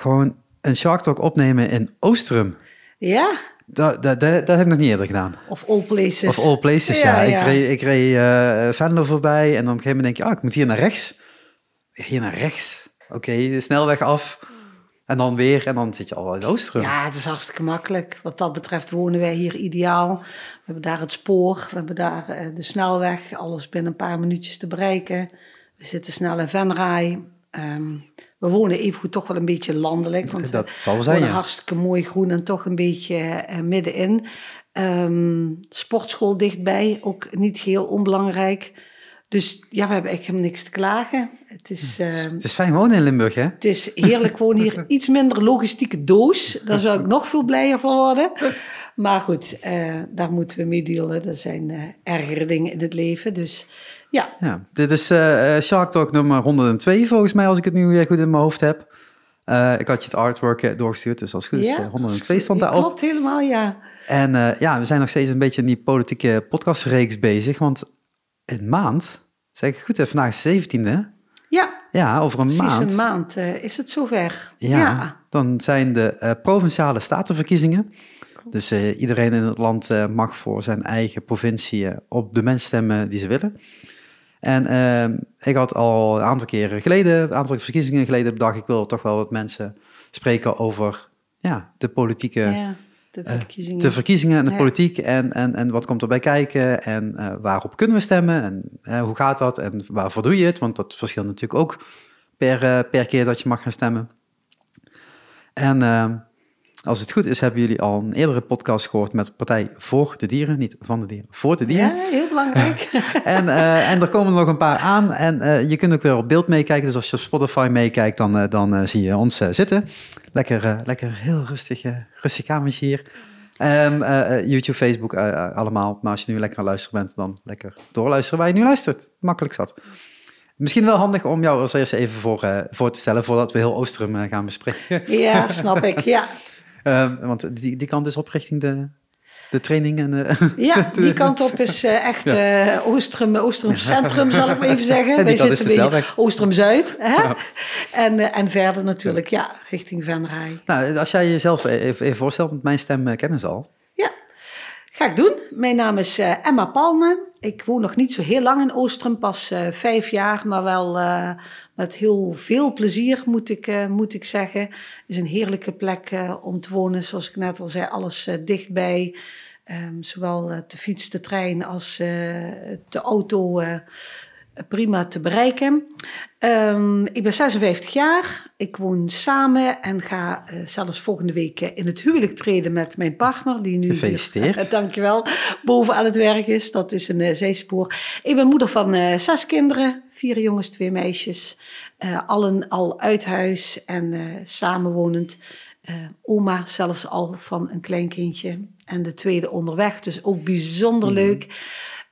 gewoon een Shark Talk opnemen in Oostrum. Ja, Dat, dat, dat, dat heb ik nog niet eerder gedaan. of all places. Of all places, ja. Ik reed, ik reed eh, Venlo voorbij en dan op een gegeven moment denk je, ah, ik moet hier naar rechts. Hier naar rechts. Oké, de snelweg af. En dan weer, en dan zit je al in Oostrum. Ja, het is hartstikke makkelijk. Wat dat betreft wonen wij hier ideaal. We hebben daar het spoor, we hebben daar eh, de snelweg, alles binnen een paar minuutjes te bereiken. We zitten snel in Venray. Ehm, we wonen evengoed toch wel een beetje landelijk. Want Dat zal zijn, wonen ja. hartstikke mooi groen en toch een beetje eh, middenin. Ehm, sportschool dichtbij, ook niet geheel onbelangrijk. Dus ja, we hebben echt helemaal niks te klagen. Het is, ehm, Het is fijn wonen in Limburg, hè? het is heerlijk gewoon hier iets minder logistieke doos. Daar zou ik nog veel blijer van worden. Maar goed, eh, daar moeten we mee dealen. Er zijn eh, ergere dingen in het leven. Dus ja, Ja, dit is eh, eh, Shark Talk nummer 102 volgens mij, als ik het nu weer goed in mijn hoofd heb. Eh, ik had je het artwork doorgestuurd, dus als het goed is, eh, 102 stond daarop. Klopt helemaal, ja. En ja, we zijn nog steeds een beetje in die politieke podcastreeks bezig, want in maand, zeg ik goed, hè, vandaag is 17e, Ja, ja, over een precies maand. een maand is het zover. Ja, dan zijn de provinciale statenverkiezingen. Dus eh, iedereen in het land mag voor zijn eigen provincie op de mensen stemmen die ze willen. En eh, ik had al een aantal keren geleden, een aantal verkiezingen geleden, bedacht ik wil toch wel wat mensen spreken over ja, de politieke, Ja, de eh, verkiezingen. de verkiezingen en de Ja. politiek en, en, en wat komt erbij kijken en eh, waarop kunnen we stemmen en eh, hoe gaat dat en waarvoor doe je het, want dat verschilt natuurlijk ook per, per keer dat je mag gaan stemmen. En eh, als het goed is, hebben jullie al een eerdere podcast gehoord met Partij voor de Dieren, niet van de dieren, voor de dieren. ja, heel belangrijk. En, eh, en er komen er nog een paar aan. En eh, je kunt ook weer op beeld meekijken. Dus als je op Spotify meekijkt, dan, eh, dan zie je ons zitten. Lekker, lekker heel rustig, rustig kamertje hier. Ehm, eh, eh, YouTube, Facebook, allemaal. Maar als je nu lekker aan luisteren bent, dan lekker doorluisteren waar je nu luistert. Makkelijk zat. Misschien wel handig om jou als eerste even voor, voor te stellen, voordat we heel Oostrum gaan bespreken. ja, snap ik. Ja, Ehm, want die, die kant is op richting de, de training. En, eh, ja die kant op is eh, echt eh Oostrum, Oostrum Centrum, zal ik maar even zeggen. Wij zitten snelweg. Oostrum Zuid. Hè? En, en verder natuurlijk, ja, richting Venray. nou, als jij jezelf even, even voorstelt, want mijn stem kennen ze al. Ga ik doen. Mijn naam is eh, Emma Palme. Ik woon nog niet zo heel lang in Oostrum, pas eh, vijf jaar, maar wel eh, met heel veel plezier, moet ik, moet ik zeggen. Het is een heerlijke plek om te wonen, zoals ik net al zei, alles dichtbij. Ehm, zowel de fiets, de trein als de auto prima te bereiken. Ehm, ik ben 56 jaar. Ik woon samen en ga eh, zelfs volgende week eh, in het huwelijk treden met mijn partner. Die nu Gefeliciteerd. Eh, dankjewel. Boven aan het werk is. Dat is een zijspoor. Ik ben moeder van zes kinderen. Vier jongens, twee meisjes. Allen al uit huis en samenwonend. Oma zelfs al van een klein kindje. En de tweede onderweg. Dus ook bijzonder leuk.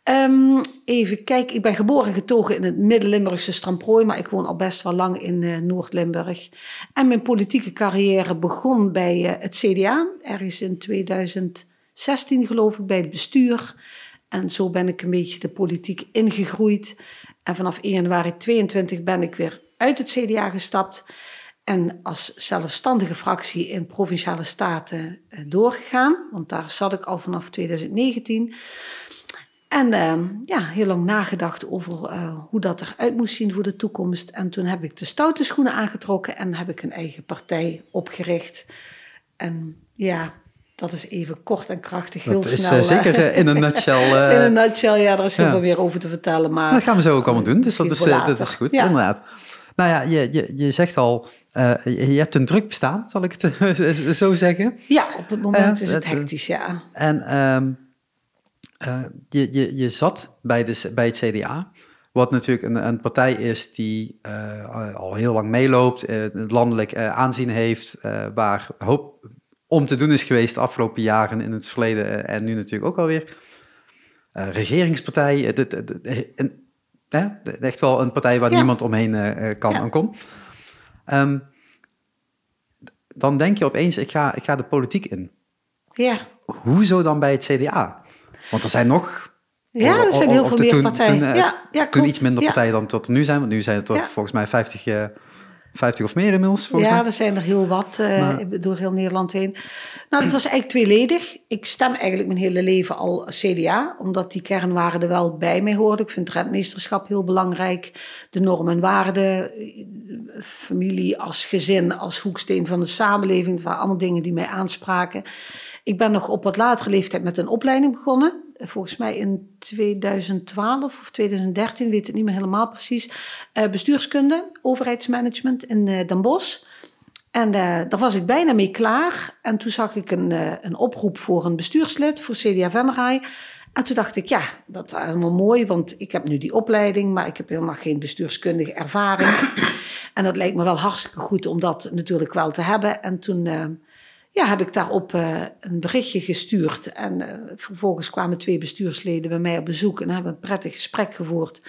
Ehm, even kijken, ik ben geboren en getogen in het Midden-Limburgse Stramprooi, maar ik woon al best wel lang in eh, Noord-Limburg. En mijn politieke carrière begon bij eh, het CDA, ergens in 2016 geloof ik, bij het bestuur. En zo ben ik een beetje de politiek ingegroeid. En vanaf 1 januari 22 ben ik weer uit het CDA gestapt. En als zelfstandige fractie in Provinciale Staten eh, doorgegaan. Want daar zat ik al vanaf 2019. En ehm, ja, heel lang nagedacht over eh, hoe dat eruit moest zien voor de toekomst. En toen heb ik de stoute schoenen aangetrokken en heb ik een eigen partij opgericht. En ja, dat is even kort en krachtig, heel Dat is snel. eh, eh, zeker eh, in een nutshell. in een nutshell, ja, er is heel ja. veel meer over te vertellen. Maar dat gaan we zo ook allemaal doen, dus dat is, dat is goed, Ja. inderdaad. Nou ja, je, je, je zegt al, je, hebt een druk bestaan, zal ik het zo zeggen. ja, op het moment is het hectisch, ja. En ehm, eh, je, je, je zat bij, de, bij het CDA, wat natuurlijk een, een partij is die eh, al heel lang meeloopt, eh, landelijk aanzien heeft, waar hoop om te doen is geweest de afgelopen jaren in het verleden en nu natuurlijk ook alweer. Regeringspartij, dit- dit- dit- een- echt wel een partij waar Ja. niemand omheen kan Ja. en kon. Ehm, dan denk je opeens, ik ga, ik ga de politiek in Ja, hoezo dan bij het CDA? Want er zijn nog... ja er zijn heel veel meer toen- partijen. Toen, eh, ja, ja, toen klopt. iets minder partijen dan tot nu zijn. Want nu zijn het toch volgens mij 50, eh, 50 of meer inmiddels, ja, mij. er zijn er heel wat uh, Maar- door heel Nederland heen. Nou, dat was eigenlijk tweeledig. Ik stem eigenlijk mijn hele leven al CDA, omdat die kernwaarden er wel bij mij hoorden. Ik vind het rentmeesterschap heel belangrijk. De normen en waarden, eh, familie als gezin, als hoeksteen van de samenleving. Dat waren allemaal dingen die mij aanspraken. Ik ben nog op wat latere leeftijd met een opleiding begonnen. Volgens mij in 2012 of 2013, weet het niet meer helemaal precies. Eh, bestuurskunde, overheidsmanagement in eh, Den Bosch. En eh, daar was ik bijna mee klaar. En toen zag ik een, een oproep voor een bestuurslid voor CDA Venray. En toen dacht ik, ja, dat is helemaal mooi, want ik heb nu die opleiding, maar ik heb helemaal geen bestuurskundige ervaring. en dat lijkt me wel hartstikke goed om dat natuurlijk wel te hebben. En toen ja, heb ik daarop eh, een berichtje gestuurd. En eh, vervolgens kwamen twee bestuursleden bij mij op bezoek en hebben een prettig gesprek gevoerd.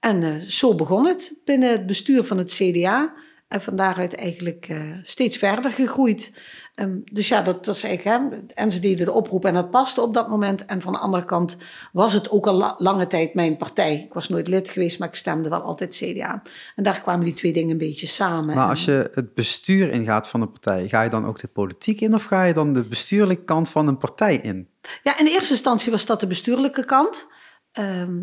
En eh, zo begon het binnen het bestuur van het CDA. En van daaruit eigenlijk steeds verder gegroeid. Ehm, dus ja, dat, dat is eigenlijk, hè, en ze deden de oproep en dat paste op dat moment. En van de andere kant was het ook al la- lange tijd mijn partij. Ik was nooit lid geweest, maar ik stemde wel altijd CDA. En daar kwamen die twee dingen een beetje samen. Maar als je het bestuur ingaat van een partij, ga je dan ook de politiek in of ga je dan de bestuurlijke kant van een partij in? Ja, in eerste instantie was dat de bestuurlijke kant. Ehm,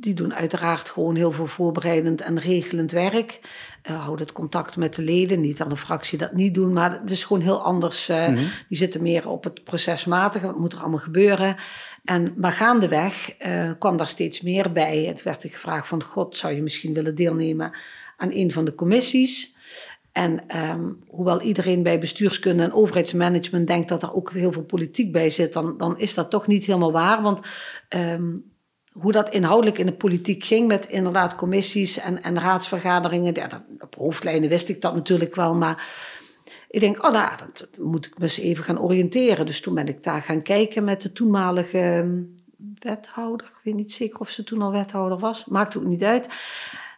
die doen uiteraard gewoon heel veel voorbereidend en regelend werk. Eh houden het contact met de leden. Niet aan de fractie dat niet doen, maar het is gewoon heel anders. eh, Die zitten meer op het procesmatige. Wat moet er allemaal gebeuren? En, maar gaandeweg eh, kwam daar steeds meer bij. Het werd gevraagd van, god, zou je misschien willen deelnemen aan een van de commissies? En ehm, hoewel iedereen bij bestuurskunde en overheidsmanagement denkt dat er ook heel veel politiek bij zit, dan, dan is dat toch niet helemaal waar. Want ehm, hoe dat inhoudelijk in de politiek ging met inderdaad commissies en, en raadsvergaderingen, ja, op hoofdlijnen wist ik dat natuurlijk wel, maar ik denk, oh nou, dat, dat moet ik me eens even gaan oriënteren. Dus toen ben ik daar gaan kijken met de toenmalige ehm, wethouder. Ik weet niet zeker of ze toen al wethouder was, maakt ook niet uit.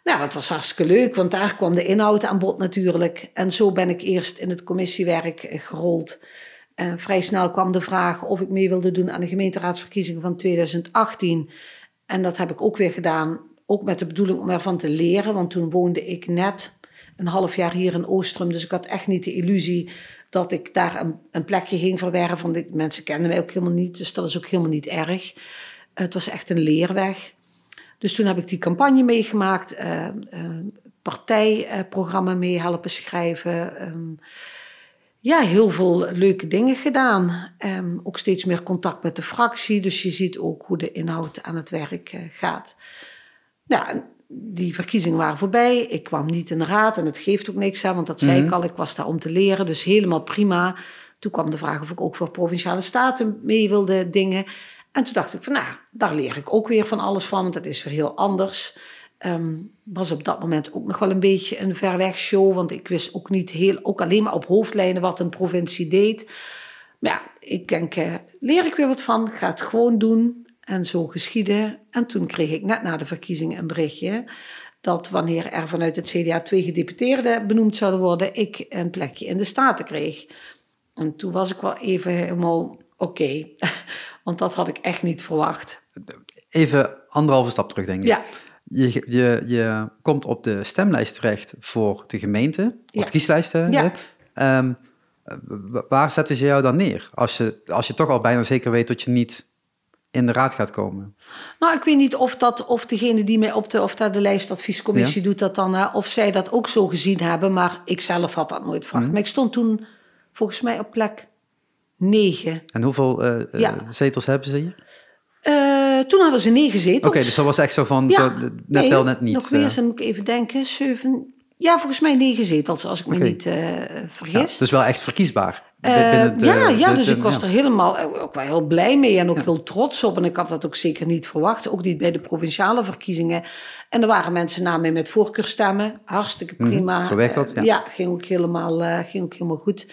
Nou, dat was hartstikke leuk, want daar kwam de inhoud aan bod natuurlijk. En zo ben ik eerst in het commissiewerk eh, gerold. En vrij snel kwam de vraag of ik mee wilde doen aan de gemeenteraadsverkiezingen van 2018. En dat heb ik ook weer gedaan, ook met de bedoeling om ervan te leren. Want toen woonde ik net een half jaar hier in Oostrum. Dus ik had echt niet de illusie dat ik daar een, een plekje ging verwerven. Want ik, mensen kenden mij ook helemaal niet, dus dat is ook helemaal niet erg. Het was echt een leerweg. Dus toen heb ik die campagne meegemaakt, eh, eh, partijprogramma mee helpen schrijven. ehm, ja, heel veel leuke dingen gedaan. Ehm, ook steeds meer contact met de fractie. Dus je ziet ook hoe de inhoud aan het werk eh, gaat. Nou, die verkiezingen waren voorbij. Ik kwam niet in de raad en het geeft ook niks aan, want dat zei ik al. Ik was daar om te leren, dus helemaal prima. Toen kwam de vraag of ik ook voor provinciale staten mee wilde dingen. En toen dacht ik van, nou, daar leer ik ook weer van alles van, want dat is weer heel anders. Ehm, was op dat moment ook nog wel een beetje een ver weg show, want ik wist ook niet heel, ook alleen maar op hoofdlijnen wat een provincie deed. Maar ja, ik denk, eh, leer ik weer wat van, ga het gewoon doen. En zo geschiedde. En toen kreeg ik net na de verkiezingen een berichtje dat wanneer er vanuit het CDA twee gedeputeerden benoemd zouden worden, ik een plekje in de Staten kreeg. En toen was ik wel even helemaal oké, want dat had ik echt niet verwacht. Even anderhalve stap terug, denk ik. Ja. Je, je, je komt op de stemlijst terecht voor de gemeente, of Ja. de. Ja. hè? Ehm, waar zetten ze jou dan neer? Als je, als je toch al bijna zeker weet dat je niet in de raad gaat komen. Nou, ik weet niet of, dat, of degene die mij op de, of daar de lijstadviescommissie doet dat dan, hè, of zij dat ook zo gezien hebben, maar ik zelf had dat nooit verwacht. Maar ik stond toen volgens mij op plek 9. En hoeveel eh, eh, Ja. zetels hebben ze hier? Eh, toen hadden ze negen zetels. Oké, dus dat was echt zo van, Ja, zo, net nee, wel, net niet. Nog meer, eh. dan moet ik even denken. Zeven, ja, volgens mij negen zetels, als ik me niet eh, ja, vergis. dus wel echt verkiesbaar. Eh, de- ja, ja, de- dus de- ik was ja. er helemaal eh, ook wel heel blij mee en ook heel trots op. En ik had dat ook zeker niet verwacht, ook niet bij de provinciale verkiezingen. En er waren mensen na mij met voorkeurstemmen, hartstikke prima. Mhm, zo werkt dat, Eh, ja. ging, ook helemaal, eh, ging ook helemaal goed.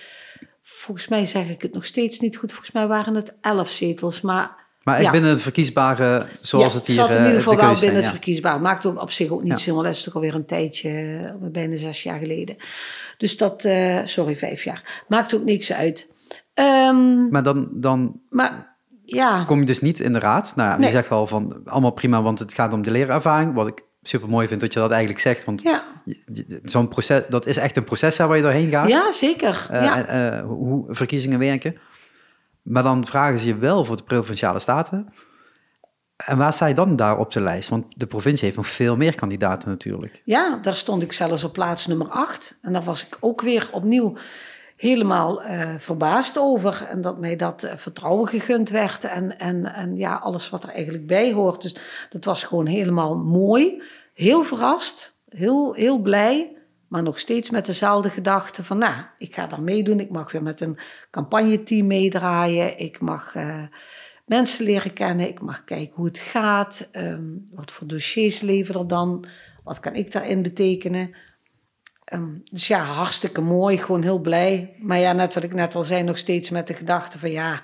Volgens mij zeg ik het nog steeds niet goed. Volgens mij waren het elf zetels, maar... Maar ja. binnen het verkiesbare, zoals ja, het hier zat in eh, ieder de geval wel zijn, binnen het ja. verkiesbaar. Maakt op zich ook niet zo helemaal. Dat is toch alweer een tijdje, eh, bijna zes jaar geleden. Dus dat, eh, sorry, vijf jaar. Maakt ook niks uit. Ehm, Maar dan, dan maar ja, kom je dus niet in de raad. Nou, ja, Nee. je zegt wel van allemaal prima, want het gaat om de leerervaring, wat ik super mooi vind dat je dat eigenlijk zegt. Want Ja, zo'n proces, dat is echt een proces hè, waar je doorheen gaat. ja zeker. Ja. hoe verkiezingen werken. Maar dan vragen ze je wel voor de provinciale staten. En waar sta je dan daar op de lijst? Want de provincie heeft nog veel meer kandidaten natuurlijk. Ja, daar stond ik zelfs op plaats nummer 8. En daar was ik ook weer opnieuw helemaal eh, verbaasd over. En dat mij dat eh, vertrouwen gegund werd. En, en, en ja, alles wat er eigenlijk bij hoort. Dus dat was gewoon helemaal mooi. Heel verrast. Heel, heel blij. Maar nog steeds met dezelfde gedachte van, nou, ik ga daar meedoen. Ik mag weer met een campagneteam meedraaien. Ik mag eh, mensen leren kennen. Ik mag kijken hoe het gaat. ehm, wat voor dossiers leveren er dan? Wat kan ik daarin betekenen? Ehm, dus ja, hartstikke mooi. Gewoon heel blij. Maar ja, net wat ik net al zei, nog steeds met de gedachte van, ja...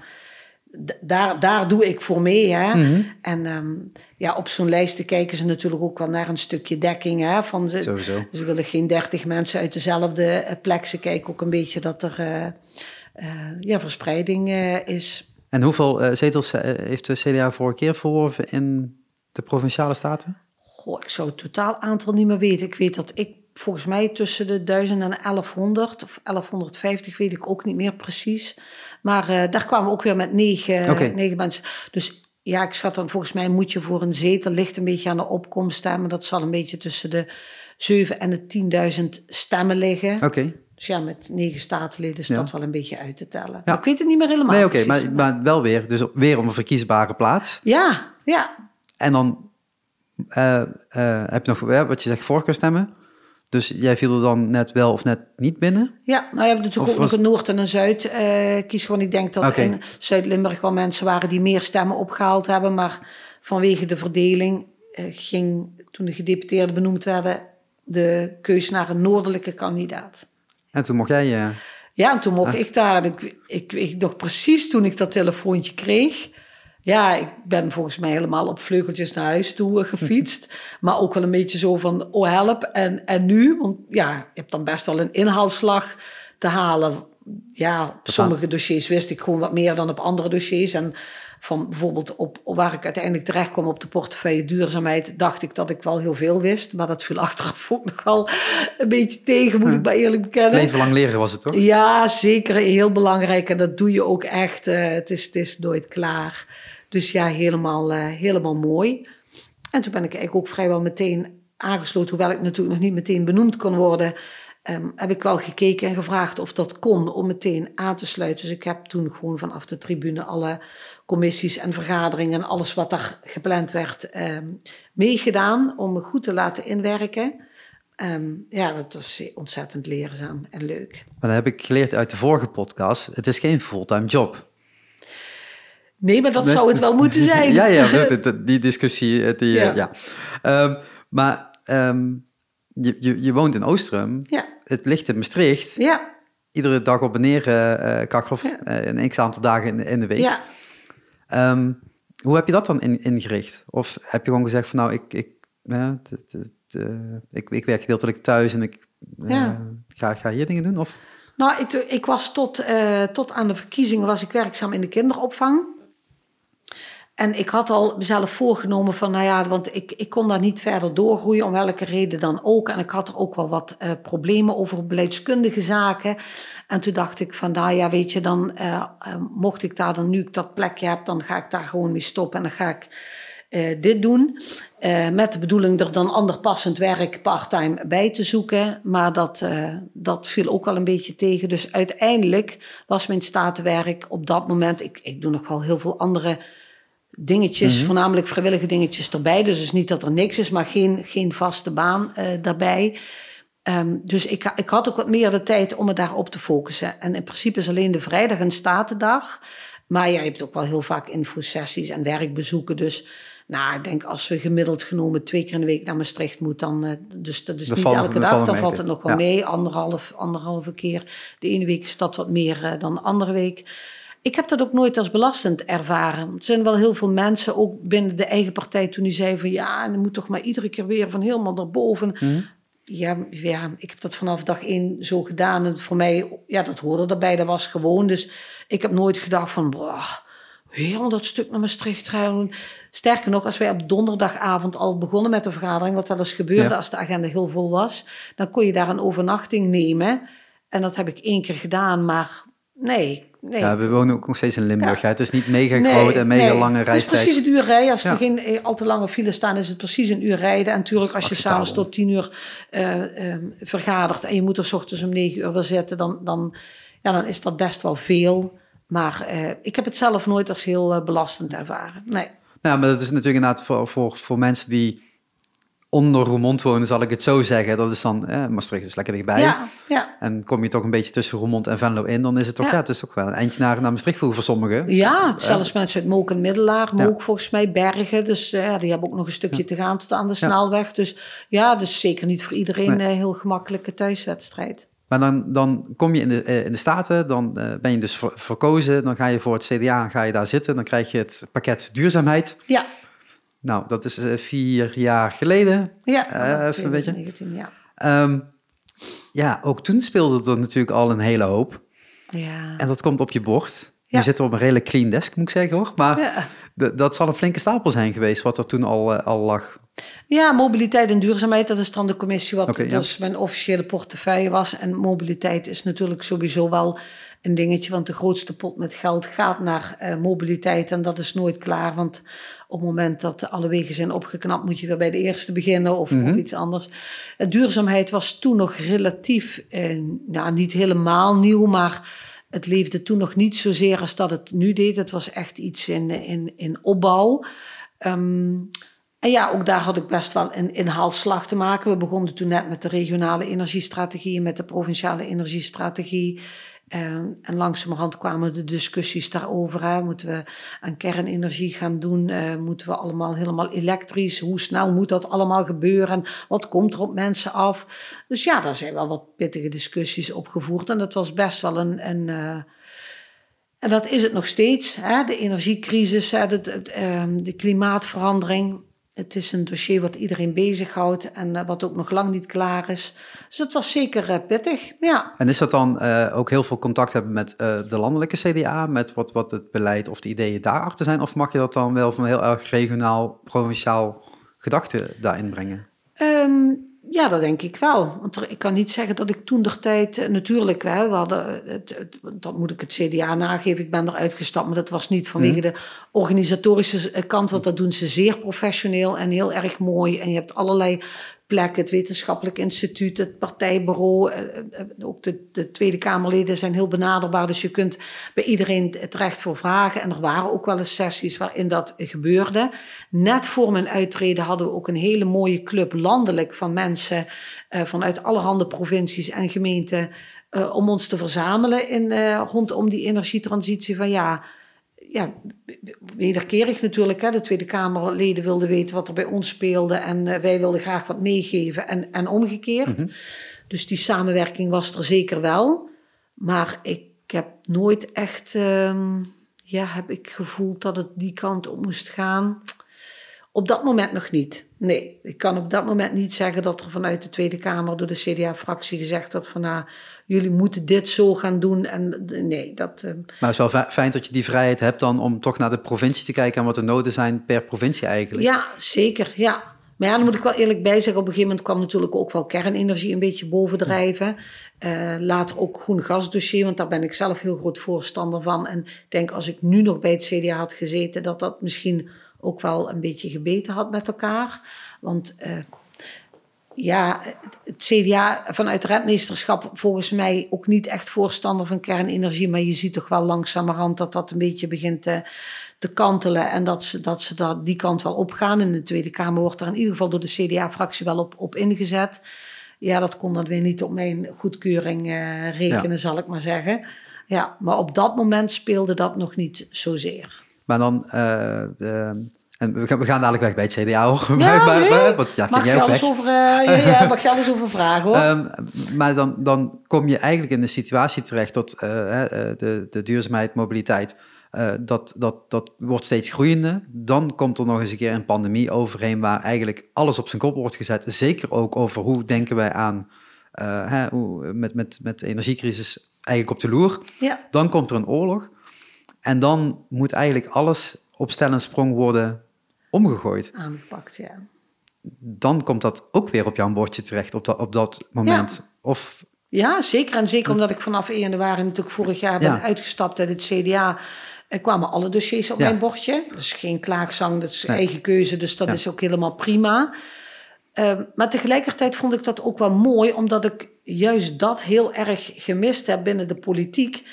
Daar, daar doe ik voor mee. Hè? En ehm, ja, op zo'n lijst kijken ze natuurlijk ook wel naar een stukje dekking. Hè? Van ze, Sowieso. ze willen geen dertig mensen uit dezelfde eh, plek. Ze kijken ook een beetje dat er eh, eh, ja, verspreiding is. En hoeveel zetels heeft de CDA vorige keer verworven in de provinciale staten? Goh, ik zou het totaal aantal niet meer weten. Ik weet dat ik volgens mij tussen de 1000 en 1100 of 1150 weet ik ook niet meer precies. Maar eh, daar kwamen we ook weer met negen, Oké. negen mensen. Dus ja, ik schat dan volgens mij moet je voor een zetel ligt een beetje aan de opkomst. Hè, maar dat zal een beetje tussen de 7 en de 10.000 stemmen liggen. Oké. Dus ja, met negen staatsleden is Ja. dat wel een beetje uit te tellen. Maar ik weet het niet meer helemaal Nee, oké, maar, maar wel weer. Dus weer om een verkiesbare plaats. Ja, ja, En dan eh, eh, heb je nog, wat je zegt, voorkeurstemmen. Dus jij viel er dan net wel of net niet binnen? Ja, nou je hebt natuurlijk ook nog een Noord- en een Zuid eh kies gewoon. Ik denk dat in Zuid-Limburg wel mensen waren die meer stemmen opgehaald hebben. Maar vanwege de verdeling eh, ging, toen de gedeputeerden benoemd werden, de keus naar een noordelijke kandidaat. En toen mocht jij... eh, Ja, en toen mocht ik daar. Ik, ik weet nog precies toen ik dat telefoontje kreeg. Ja, ik ben volgens mij helemaal op vleugeltjes naar huis toe gefietst. maar ook wel een beetje zo van, oh help. En, en nu? Want ja, je hebt dan best wel een inhaalslag te halen. Ja, op sommige dossiers wist ik gewoon wat meer dan op andere dossiers. En van bijvoorbeeld op, waar ik uiteindelijk terecht kwam op de portefeuille duurzaamheid, dacht ik dat ik wel heel veel wist. Maar dat viel achteraf ook nogal een beetje tegen, moet ik maar eerlijk bekennen. leven lang leren was het toch? Ja, zeker. Heel belangrijk. En dat doe je ook echt. eh, het, is, het is nooit klaar. Dus ja, helemaal, eh, helemaal mooi. En toen ben ik eigenlijk ook vrijwel meteen aangesloten. Hoewel ik natuurlijk nog niet meteen benoemd kon worden. ehm, heb ik wel gekeken en gevraagd of dat kon om meteen aan te sluiten. Dus ik heb toen gewoon vanaf de tribune alle commissies en vergaderingen en alles wat daar gepland werd ehm, meegedaan om me goed te laten inwerken. Ehm, ja, dat was ontzettend leerzaam en leuk. Maar dat heb ik geleerd uit de vorige podcast. Het is geen fulltime job. Nee, maar dat zou het wel moeten zijn. ja, ja, die discussie. eh, Die, ja. Ja. ja. Ehm, maar ehm, je, je, je woont in Oostrum. Ja, Het ligt in Maastricht. ja, Iedere dag op en neer uh, kachel. Ja. eh, een x aantal dagen in, in de week. ja. Ehm, hoe heb je dat dan in, ingericht? Of heb je gewoon gezegd van nou, ik, ik, ja, eh, ik, ik werk gedeeltelijk thuis en ik eh, Ja. ga, ga hier dingen doen? Of? Nou, ik, ik was tot, eh, tot aan de verkiezingen was ik werkzaam in de kinderopvang. En ik had al mezelf voorgenomen van, nou ja, want ik, ik kon daar niet verder doorgroeien, om welke reden dan ook. En ik had er ook wel wat eh, problemen over beleidskundige zaken. En toen dacht ik van, nou ja, weet je, dan eh, eh, mocht ik daar dan, nu ik dat plekje heb, dan ga ik daar gewoon mee stoppen en dan ga ik dit doen. Met de bedoeling er dan ander passend werk parttime bij te zoeken. Maar dat, dat viel ook wel een beetje tegen. Dus uiteindelijk was mijn statenwerk op dat moment... Ik, ik doe nog wel heel veel andere dingetjes, voornamelijk vrijwillige dingetjes erbij. Dus het is niet dat er niks is, maar geen, geen vaste baan eh, daarbij. Ehm, dus ik, ik had ook wat meer de tijd om me daarop te focussen. En in principe is alleen de vrijdag een statendag. Maar ja, je hebt ook wel heel vaak infosessies en werkbezoeken. Dus nou, ik denk als we gemiddeld genomen twee keer in de week naar Maastricht moeten, dan, eh, dus dat is Dat niet elke dag, valt dan valt het nog wel ja. mee. Anderhalf, anderhalve keer. De ene week is dat wat meer eh, dan de andere week. Ik heb dat ook nooit als belastend ervaren. Er zijn wel heel veel mensen, ook binnen de eigen partij, toen die zeiden van ja, en je moet toch maar iedere keer weer van helemaal naar boven. Mhm. Ja, ja, ik heb dat vanaf dag één zo gedaan. En voor mij, ja, dat hoorde erbij, dat was gewoon. Dus ik heb nooit gedacht van, boah, helemaal dat stuk naar Maastricht rijden. Sterker nog, als wij op donderdagavond al begonnen met de vergadering, wat wel eens gebeurde Ja. als de agenda heel vol was, dan kon je daar een overnachting nemen. En dat heb ik één keer gedaan, maar nee. Nee. Ja, we wonen ook nog steeds in Limburg. Ja. hè. Het is niet mega Nee, groot en mega nee. lange Het is reistijd. precies een uur rijden. Als Ja. er geen eh, al te lange files staan, is het precies een uur rijden. En natuurlijk, als je s'avonds tot tien uur eh, eh, vergadert en je moet er 's ochtends om negen uur weer zitten, dan, dan, ja, dan is dat best wel veel. Maar eh, ik heb het zelf nooit als heel belastend ervaren. Nee. Nou, maar dat is natuurlijk inderdaad voor, voor, voor mensen die onder Roermond wonen, zal ik het zo zeggen. Dat is dan, eh, Maastricht is lekker dichtbij. Ja, ja. En kom je toch een beetje tussen Roermond en Venlo in, dan is het toch, ja, Ja. het is toch wel een eindje naar, naar Maastricht voor, voor sommigen. Ja, zelfs mensen uit Mook en Middelaar. Mook volgens mij, Bergen. Dus eh, ja, die hebben ook nog een stukje te gaan tot aan de snelweg. Dus ja, dus zeker niet voor iedereen een Nee. heel gemakkelijke thuiswedstrijd. Maar dan, dan kom je in de, eh, in de Staten, dan eh, ben je dus ver- verkozen, dan ga je voor het CDA, ga je daar zitten, dan krijg je het pakket duurzaamheid. Ja, Nou, dat is eh, vier jaar geleden. ja. Eh, even een beetje. 2019, ja. Ehm, ja, ook toen speelde er natuurlijk al een hele hoop. Ja. En dat komt op je bord. Ja. Nu zitten we op een redelijk clean desk, moet ik zeggen hoor. Maar Ja. dat zal een flinke stapel zijn geweest, wat er toen al, eh, al lag. Ja, mobiliteit en duurzaamheid, dat is dan de commissie wat ja. dus mijn officiële portefeuille was. En mobiliteit is natuurlijk sowieso wel een dingetje, want de grootste pot met geld gaat naar mobiliteit en dat is nooit klaar. Want op het moment dat alle wegen zijn opgeknapt, moet je weer bij de eerste beginnen of, Mhm. of iets anders. Eh, duurzaamheid was toen nog relatief, eh, nou, niet helemaal nieuw, maar het leefde toen nog niet zozeer als dat het nu deed. Het was echt iets in, in, in opbouw. Ehm, en ja, ook daar had ik best wel een inhaalslag te maken. We begonnen toen net met de regionale energiestrategie, met de provinciale energiestrategie. Ehm, en langzamerhand kwamen de discussies daarover. Hè. Moeten we aan kernenergie gaan doen? Eh, moeten we allemaal helemaal elektrisch? Hoe snel moet dat allemaal gebeuren? En wat komt er op mensen af? Dus ja, daar zijn wel wat pittige discussies op gevoerd. En dat was best wel een... een eh, en dat is het nog steeds. Hè? De energiecrisis, ehm, de klimaatverandering. Het is een dossier wat iedereen bezighoudt en eh, wat ook nog lang niet klaar is. Dus het was zeker eh, pittig. Ja. En is dat dan eh, ook heel veel contact hebben met de landelijke CDA, met wat, wat het beleid of de ideeën daarachter zijn? Of mag je dat dan wel van heel erg regionaal, provinciaal gedachten daarin brengen? Ehm, ja, dat denk ik wel. Want er- ik kan niet zeggen dat ik toen der tijd... eh, Natuurlijk, hè, we hadden, het, het- dat moet ik het CDA nageven. Ik ben eruit gestapt, maar dat was niet vanwege de organisatorische eh, kant. Want dat doen ze zeer professioneel en heel erg mooi. En je hebt allerlei Het wetenschappelijk instituut, het partijbureau. eh, eh, Ook de, de Tweede Kamerleden zijn heel benaderbaar. Dus je kunt bij iedereen terecht voor vragen. En er waren ook wel eens sessies waarin dat gebeurde. Net voor mijn uittreden hadden we ook een hele mooie club landelijk van mensen eh, vanuit allerhande provincies en gemeenten. om ons te verzamelen in, rondom die energietransitie. Van ja, ja, wederkerig natuurlijk. Hè. De Tweede Kamerleden wilden weten wat er bij ons speelde. En eh, wij wilden graag wat meegeven en, en omgekeerd. Dus die samenwerking was er zeker wel. Maar ik heb nooit echt, ehm, ja, heb ik gevoeld dat het die kant op moest gaan. Op dat moment nog niet. Nee, ik kan op dat moment niet zeggen dat er vanuit de Tweede Kamer door de CDA-fractie gezegd wordt van nou, jullie moeten dit zo gaan doen. En nee, dat. eh, Maar het is wel fi- fijn dat je die vrijheid hebt dan om toch naar de provincie te kijken en wat de noden zijn per provincie eigenlijk. Ja, zeker. Ja. Maar ja, dan moet ik wel eerlijk bij zeggen, op een gegeven moment kwam natuurlijk ook wel kernenergie een beetje bovendrijven. Eh, later ook groen gasdossier, want daar ben ik zelf heel groot voorstander van. En ik denk als ik nu nog bij het CDA had gezeten, dat dat misschien ook wel een beetje gebeten had met elkaar. Want eh, ja, het CDA vanuit het redmeesterschap volgens mij ook niet echt voorstander van kernenergie. Maar je ziet toch wel langzamerhand dat dat een beetje begint te, te kantelen. En dat ze, dat ze daar die kant wel opgaan. In de Tweede Kamer wordt er in ieder geval door de CDA-fractie wel op, op ingezet. Ja, dat kon dan weer niet op mijn goedkeuring eh, rekenen, Ja. zal ik maar zeggen. Ja, maar op dat moment speelde dat nog niet zozeer. Maar dan, eh, de, en we gaan, we gaan dadelijk weg bij het CDA hoor. Ja, Maar- maar- nee. want ja, mag ging je alles over, eh, ja, ja, mag je alles over vragen hoor. Ehm, maar dan, dan kom je eigenlijk in de situatie terecht dat eh, eh, de, de duurzaamheid, mobiliteit, eh, dat, dat, dat wordt steeds groeiender. Dan komt er nog eens een keer een pandemie overheen waar eigenlijk alles op zijn kop wordt gezet. Zeker ook over hoe denken wij aan eh, hè, hoe, met, met, met de energiecrisis eigenlijk op de loer. ja. Dan komt er een oorlog. En dan moet eigenlijk alles op stel en sprong worden omgegooid. Aangepakt, ja. Dan komt dat ook weer op jouw bordje terecht op dat, op dat moment. Of Ja, zeker. En zeker omdat ik vanaf 1 januari natuurlijk vorig jaar ben Ja. uitgestapt uit het CDA. Er kwamen alle dossiers op Ja. mijn bordje. Dus geen klaagzang, dat is Nee. eigen keuze. Dus dat Ja. is ook helemaal prima. Ehm, maar tegelijkertijd vond ik dat ook wel mooi, omdat ik juist dat heel erg gemist heb binnen de politiek.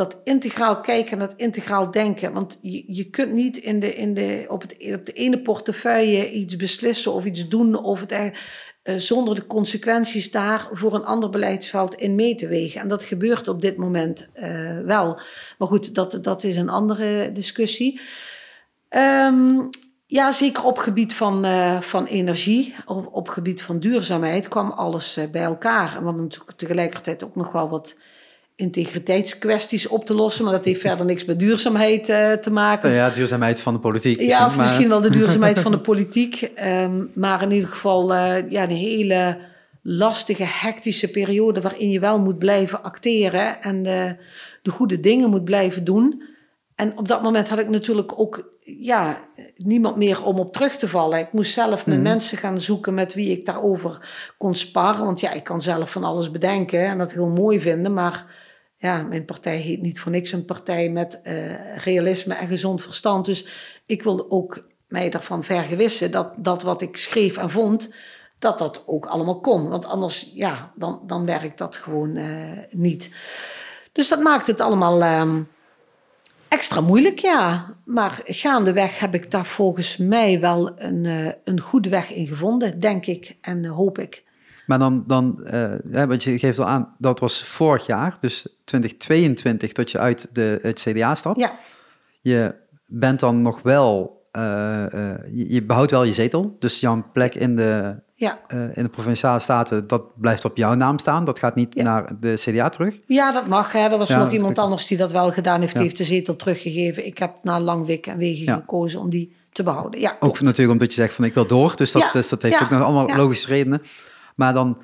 Dat integraal kijken en dat integraal denken. Want je, je kunt niet in de, in de, op, het, op de ene portefeuille iets beslissen of iets doen of het, eh, zonder de consequenties daar voor een ander beleidsveld in mee te wegen. En dat gebeurt op dit moment eh, wel. Maar goed, dat, dat is een andere discussie. Ehm, ja, zeker op gebied van, eh, van energie, op, op gebied van duurzaamheid kwam alles bij elkaar. En we natuurlijk tegelijkertijd ook nog wel wat integriteitskwesties op te lossen, maar dat heeft verder niks met duurzaamheid eh, te maken. nou ja, duurzaamheid van de politiek. Ja, of maar- misschien wel de duurzaamheid van de politiek. Ehm, maar in ieder geval eh, ja, een hele lastige, hectische periode waarin je wel moet blijven acteren en eh, de goede dingen moet blijven doen. En op dat moment had ik natuurlijk ook ja, niemand meer om op terug te vallen. Ik moest zelf mijn mensen gaan zoeken met wie ik daarover kon sparren. Want ja, ik kan zelf van alles bedenken en dat heel mooi vinden. Maar ja, mijn partij heet niet voor niks een partij met eh, realisme en gezond verstand. Dus ik wilde ook mij ervan vergewissen dat dat wat ik schreef en vond, dat dat ook allemaal kon. Want anders, ja, dan, dan werkt dat gewoon eh, niet. Dus dat maakt het allemaal ehm, extra moeilijk, ja. Maar gaandeweg heb ik daar volgens mij wel een, eh, een goede weg in gevonden, denk ik en hoop ik. Maar dan, dan eh, hè, want je geeft al aan, dat was vorig jaar, dus 2022, dat je uit de, het CDA stapt. Ja, Je bent dan nog wel, eh, eh, je, behoudt wel je zetel, dus jouw plek in de, ja. in de Provinciale Staten, dat blijft op jouw naam staan. Dat gaat niet Ja. naar de CDA terug. Ja, dat mag. Hè. Er was Ja, nog iemand anders die dat wel gedaan heeft. Die heeft de zetel teruggegeven. Ik heb na Langwik en Wegen gekozen om die te behouden. Ja, Ook natuurlijk omdat je zegt van ik wil door, dus dat, dus dat heeft ook nog allemaal logische redenen. Maar dan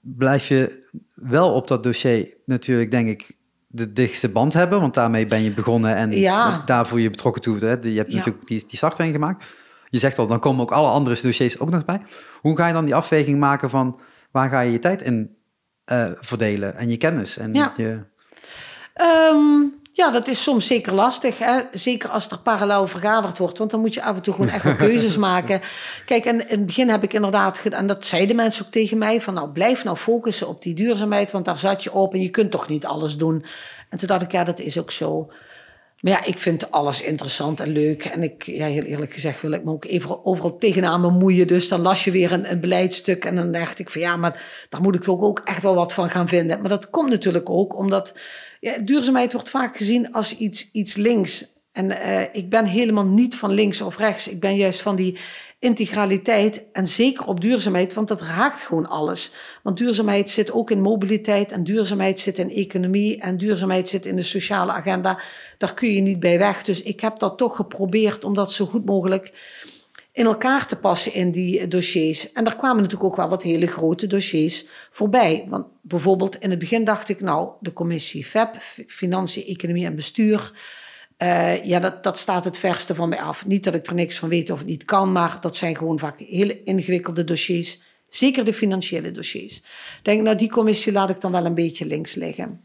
blijf je wel op dat dossier natuurlijk, denk ik, de dichtste band hebben, want daarmee ben je begonnen en Ja. daar voel je betrokken toe. Hè? Je hebt Ja. natuurlijk die, die start heen gemaakt. Je zegt al, dan komen ook alle andere dossiers ook nog bij. Hoe ga je dan die afweging maken van waar ga je je tijd in eh, verdelen en je kennis? En Ja. je, Ehm, ja, dat is soms zeker lastig. Hè? Zeker als er parallel vergaderd wordt. Want dan moet je af en toe gewoon echt wel keuzes maken. Kijk, en in het begin heb ik inderdaad gedaan... en dat zeiden mensen ook tegen mij... van nou, blijf nou focussen op die duurzaamheid... want daar zat je op en je kunt toch niet alles doen. En toen dacht ik, ja, dat is ook zo. Maar ja, ik vind alles interessant en leuk. En ik, ja, heel eerlijk gezegd, wil ik me ook even overal tegenaan bemoeien. Dus dan las je weer een, een beleidstuk. En dan dacht ik van ja, maar daar moet ik toch ook echt wel wat van gaan vinden. Maar dat komt natuurlijk ook omdat ja, duurzaamheid wordt vaak gezien als iets, iets links. En eh, ik ben helemaal niet van links of rechts. Ik ben juist van die integraliteit en zeker op duurzaamheid, want dat raakt gewoon alles. Want duurzaamheid zit ook in mobiliteit en duurzaamheid zit in economie en duurzaamheid zit in de sociale agenda. Daar kun je niet bij weg. Dus ik heb dat toch geprobeerd om dat zo goed mogelijk in elkaar te passen in die dossiers. En daar kwamen natuurlijk ook wel wat hele grote dossiers voorbij. Want bijvoorbeeld in het begin dacht ik, nou, de commissie FEP, Financiën, Economie en Bestuur. Uh, ja, dat, dat staat het verste van mij af. Niet dat ik er niks van weet of het niet kan, maar dat zijn gewoon vaak hele ingewikkelde dossiers. Zeker de financiële dossiers. Ik denk, nou, die commissie laat ik dan wel een beetje links liggen.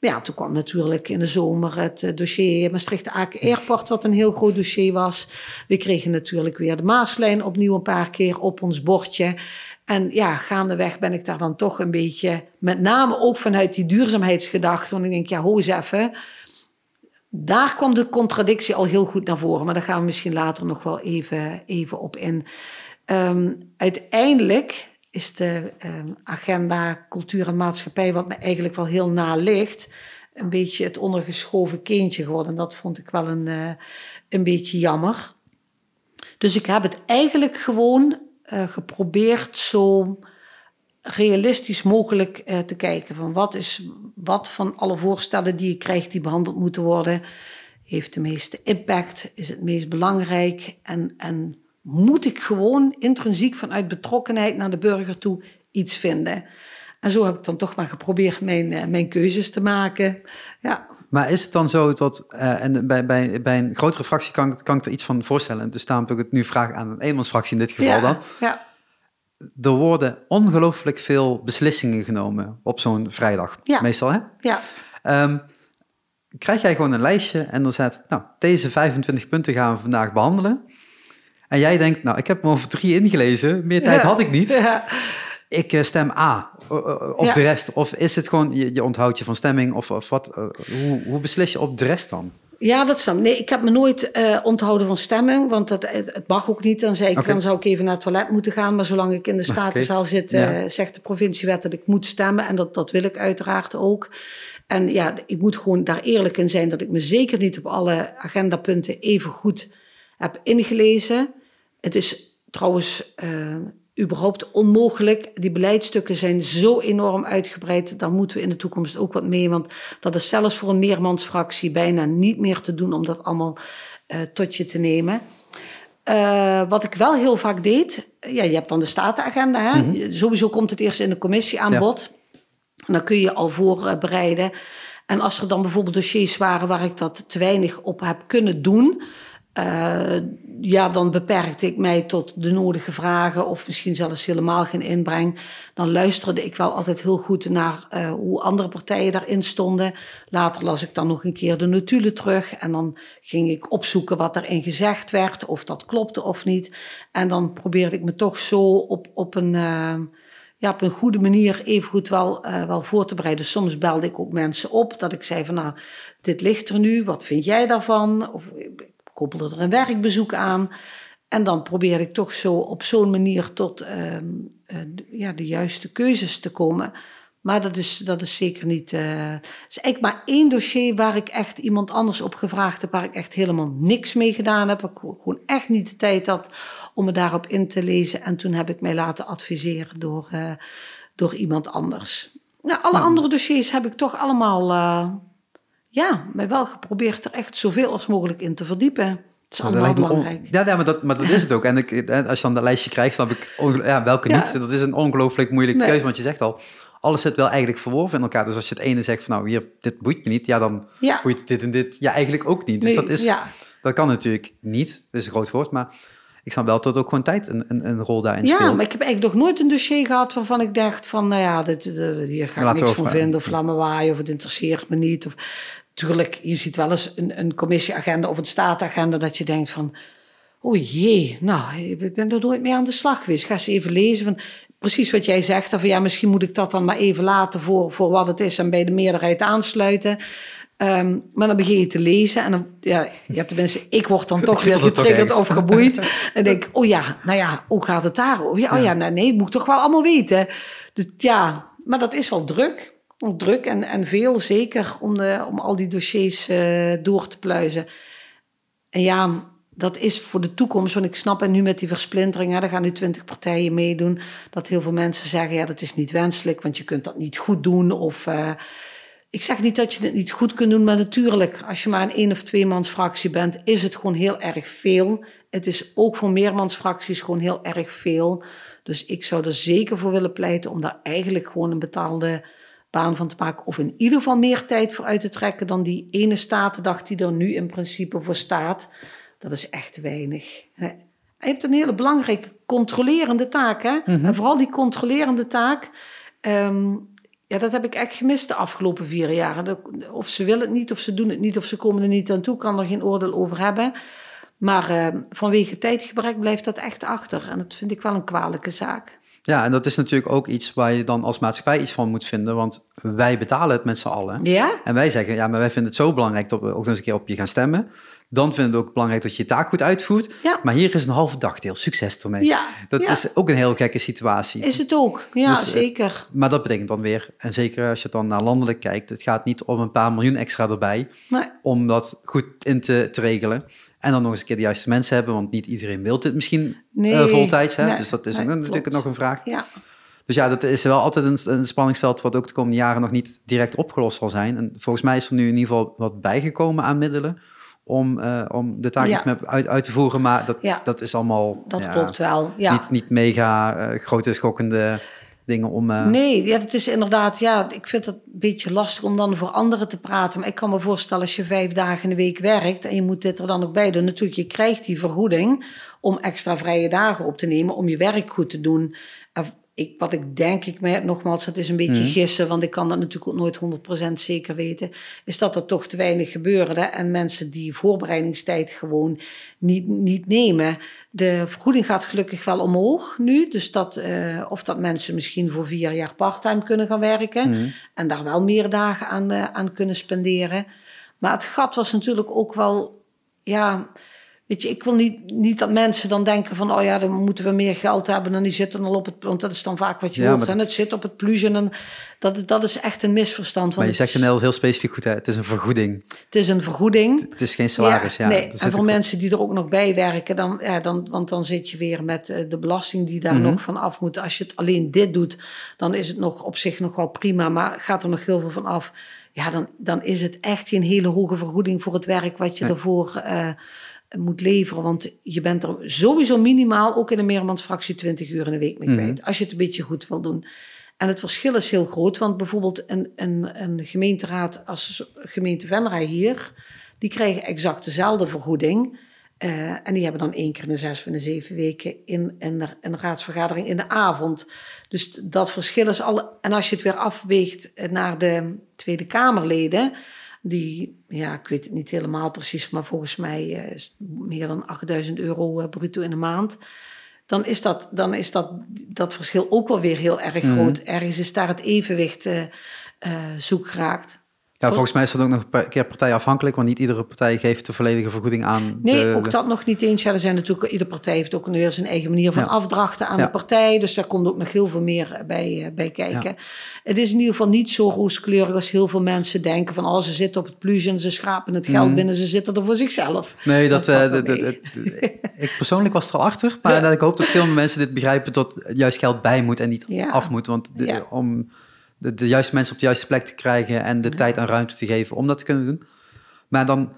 Ja, toen kwam natuurlijk in de zomer het dossier Maastricht-Aken Airport, wat een heel groot dossier was. We kregen natuurlijk weer de Maaslijn opnieuw een paar keer op ons bordje. En ja, gaandeweg ben ik daar dan toch een beetje, met name ook vanuit die duurzaamheidsgedachte, want ik denk, ja, ho eens even. Daar kwam de contradictie al heel goed naar voren, maar daar gaan we misschien later nog wel even, even op in. Um, uiteindelijk is de um, agenda cultuur en maatschappij, wat me eigenlijk wel heel na ligt, een beetje het ondergeschoven kindje geworden. En dat vond ik wel een, uh, een beetje jammer. Dus ik heb het eigenlijk gewoon uh, geprobeerd zo realistisch mogelijk uh, te kijken. Van wat, is, wat van alle voorstellen die ik krijg die behandeld moeten worden, heeft de meeste impact, is het meest belangrijk en, en moet ik gewoon intrinsiek vanuit betrokkenheid naar de burger toe iets vinden. En zo heb ik dan toch maar geprobeerd mijn, eh, mijn keuzes te maken. Ja. Maar is het dan zo dat, uh, en bij, bij, bij een grotere fractie kan, kan ik er iets van voorstellen, dus daarom heb ik het nu vraag aan een eenmansfractie in dit geval ja, dan. Ja. Er worden ongelooflijk veel beslissingen genomen op zo'n vrijdag, Ja. meestal hè? Ja. Ehm, krijg jij gewoon een lijstje en dan staat, nou, deze 25 punten gaan we vandaag behandelen. En jij denkt, nou, ik heb hem over drie ingelezen, meer tijd Ja. had ik niet. Ja. Ik eh, stem A eh, eh, op Ja. de rest. Of is het gewoon, je, je onthoudt je van stemming? Of, of wat? hoe, hoe beslis je op de rest dan? Ja, dat snap ik. Nee, ik heb me nooit onthouden van stemming, want het, het, het mag ook niet. Dan, zei ik, dan zou ik even naar het toilet moeten gaan. Maar zolang ik in de Statenzaal zit, Ja. zegt de provinciewet dat ik moet stemmen. En dat, dat wil ik uiteraard ook. En ja, ik moet gewoon daar eerlijk in zijn dat ik me zeker niet op alle agendapunten even goed heb ingelezen. Het is trouwens eh, überhaupt onmogelijk. Die beleidsstukken zijn zo enorm uitgebreid. Daar moeten we in de toekomst ook wat mee. Want dat is zelfs voor een meermansfractie bijna niet meer te doen om dat allemaal eh, tot je te nemen. Eh, wat ik wel heel vaak deed, ja, je hebt dan de statenagenda. Hè? Sowieso komt het eerst in de commissie aan Ja. bod. En dan kun je al voorbereiden. En als er dan bijvoorbeeld dossiers waren waar ik dat te weinig op heb kunnen doen, eh, ja, dan beperkte ik mij tot de nodige vragen of misschien zelfs helemaal geen inbreng. Dan luisterde ik wel altijd heel goed naar eh, hoe andere partijen daarin stonden. Later las ik dan nog een keer de notulen terug en dan ging ik opzoeken wat erin gezegd werd, of dat klopte of niet. En dan probeerde ik me toch zo op, op een. eh, ja, op een goede manier even goed wel, wel voor te bereiden. Soms belde ik ook mensen op dat ik zei van nou, dit ligt er nu, wat vind jij daarvan? Of koppelde er een werkbezoek aan. En dan probeerde ik toch zo op zo'n manier tot ehm, eh, ja, de juiste keuzes te komen. Maar dat is, dat is zeker niet. eh het is eigenlijk maar één dossier waar ik echt iemand anders op gevraagd heb, waar ik echt helemaal niks mee gedaan heb. Ik gewoon echt niet de tijd had om me daarop in te lezen. En toen heb ik mij laten adviseren door, eh, door iemand anders. Nou, alle andere dossiers heb ik toch allemaal, eh, ja, mij wel geprobeerd er echt zoveel als mogelijk in te verdiepen. Het is allemaal belangrijk. Ja, ja maar, dat, maar dat is het ook. En ik, eh, als je dan dat lijstje krijgt, snap ik onge- ja, welke Ja. niet. Dat is een ongelooflijk moeilijke Nee. keuze, want je zegt al, alles zit wel eigenlijk verworven in elkaar. Dus als je het ene zegt van nou, hier, dit boeit me niet, ja, dan Ja. boeit dit en dit. Ja, eigenlijk ook niet. Dus Nee, dat, is, ja. dat kan natuurlijk niet. Dat is een groot woord, maar ik snap wel dat ook gewoon tijd een, een, een rol daarin Ja, speelt. maar ik heb eigenlijk nog nooit een dossier gehad waarvan ik dacht van, nou ja, dit, dit- hier ga ik niks van vinden, of laat me waaien, of het interesseert me niet. Of, tuurlijk, je ziet wel eens een, een commissieagenda of een staatagenda dat je denkt van, oh jee, nou, ik ben er nooit mee aan de slag geweest. Ga eens even lezen van, precies wat jij zegt, van ja, misschien moet ik dat dan maar even laten voor, voor wat het is en bij de meerderheid aansluiten. Ehm, maar dan begin je te lezen en dan, ja, ja tenminste, ik word dan toch weer getriggerd of geboeid. en denk, oh ja, nou ja, hoe gaat het? Ja, oh ja, nee, dat moet ik toch wel allemaal weten. Dus ja, maar dat is wel druk. Druk en, en veel, zeker om, de, om al die dossiers eh, door te pluizen. En ja, dat is voor de toekomst, want ik snap en nu met die versplintering, er gaan nu twintig partijen meedoen, dat heel veel mensen zeggen, ja, dat is niet wenselijk, want je kunt dat niet goed doen. Of, eh, ik zeg niet dat je het niet goed kunt doen, maar natuurlijk, als je maar een één of tweemans fractie bent, is het gewoon heel erg veel. Het is ook voor meermansfracties gewoon heel erg veel. Dus ik zou er zeker voor willen pleiten om daar eigenlijk gewoon een betaalde baan van te maken. Of in ieder geval meer tijd voor uit te trekken dan die ene statendag die er nu in principe voor staat. Dat is echt weinig. Hè. Je hebt een hele belangrijke controlerende taak. Hè? En vooral die controlerende taak. ehm, ja, dat heb ik echt gemist de afgelopen vier jaar. Of ze willen het niet, of ze doen het niet, of ze komen er niet aan toe. Kan er geen oordeel over hebben. Maar eh, vanwege tijdgebrek blijft dat echt achter. En dat vind ik wel een kwalijke zaak. Ja, en dat is natuurlijk ook iets waar je dan als maatschappij iets van moet vinden, want wij betalen het met z'n allen. Ja? En wij zeggen, ja, maar wij vinden het zo belangrijk dat we ook nog eens een keer op je gaan stemmen. Dan vinden we het ook belangrijk dat je je taak goed uitvoert. Ja. Maar hier is een halve dagdeel. Succes ermee. Ja, Dat ja. is ook een heel gekke situatie. Is het ook? Ja, Dus, eh, zeker. Maar dat betekent dan weer, en zeker als je dan naar landelijk kijkt, het gaat niet om een paar miljoen extra erbij Nee. om dat goed in te, te regelen. En dan nog eens een keer de juiste mensen hebben, want niet iedereen wil dit misschien Nee, eh, voltijds. Hè? nee, dus dat is nee, natuurlijk klopt. nog een vraag. Ja. Dus ja, dat is wel altijd een, een spanningsveld wat ook de komende jaren nog niet direct opgelost zal zijn. En volgens mij is er nu in ieder geval wat bijgekomen aan middelen om, eh, om de taak Ja. uit, uit te voeren. Maar dat, Ja. dat is allemaal Dat klopt wel. Ja. niet, niet mega eh, grote, schokkende om... eh, Nee, ja, het is inderdaad, ja, ik vind het een beetje lastig om dan voor anderen te praten. Maar ik kan me voorstellen als je vijf dagen in de week werkt en je moet dit er dan ook bij doen. Natuurlijk, je krijgt die vergoeding om extra vrije dagen op te nemen, om je werk goed te doen. Ik, wat ik denk, ik me, nogmaals, het is een beetje Mhm. gissen, want ik kan dat natuurlijk ook nooit 100% zeker weten, is dat er toch te weinig gebeurde en mensen die voorbereidingstijd gewoon niet, niet nemen. De vergoeding gaat gelukkig wel omhoog nu, dus dat, eh, of dat mensen misschien voor vier jaar parttime kunnen gaan werken mhm. en daar wel meer dagen aan, eh, aan kunnen spenderen. Maar het gat was natuurlijk ook wel, ja, weet je, ik wil niet, niet dat mensen dan denken van, oh ja, dan moeten we meer geld hebben en die zitten al op het, want dat is dan vaak wat je Ja, hoort, en dat- het zit op het plus en dan, dat, dat is echt een misverstand. Maar je het, zegt een heel, heel specifiek goed, hè? het is een vergoeding. het is een vergoeding. Het is geen salaris. Ja, nee, en voor mensen die er ook nog bij werken, dan, ja, dan, want dan zit je weer met eh, de belasting die daar Mhm. nog van af moet. Als je het alleen dit doet, dan is het nog op zich nog wel prima, maar gaat er nog heel veel van af. Ja, dan, dan is het echt geen hele hoge vergoeding voor het werk wat je Nee. ervoor eh, moet leveren. Want je bent er sowieso minimaal, ook in een meermansfractie, 20 uur in de week mee Mhm. kwijt. Als je het een beetje goed wil doen. En het verschil is heel groot, want bijvoorbeeld een, een, een gemeenteraad als gemeente Venray hier, die krijgen exact dezelfde vergoeding. Eh, en die hebben dan één keer in de zes of in de zeven weken in, in, een raadsvergadering in de avond. Dus dat verschil is al. En als je het weer afweegt naar de Tweede Kamerleden, die, ja, ik weet het niet helemaal precies, maar volgens mij eh, is het meer dan 8000 euro eh, bruto in de maand. Dan is, dat, dan is dat, dat verschil ook wel weer heel erg Mhm. groot. Ergens is daar het evenwicht eh, zoek geraakt. Ja, volgens mij is dat ook nog een keer partijafhankelijk, want niet iedere partij geeft de volledige vergoeding aan. Nee, de, ook de- dat nog niet eens. Ja, er zijn natuurlijk, iedere partij heeft ook weer zijn eigen manier van Ja. afdrachten aan Ja. de partij. Dus daar komt ook nog heel veel meer bij, eh, bij kijken. Ja. Het is in ieder geval niet zo rooskleurig als heel veel mensen denken van oh, ze zitten op het plus en ze schrapen het geld Mhm. binnen, ze zitten er voor zichzelf. Nee, dat, eh, ik persoonlijk was er al achter, maar dat ik hoop dat veel meer mensen dit begrijpen dat juist geld bij moet en niet af moet. Want de- om de, de juiste mensen op de juiste plek te krijgen en de tijd en ruimte te geven om dat te kunnen doen. Maar dan,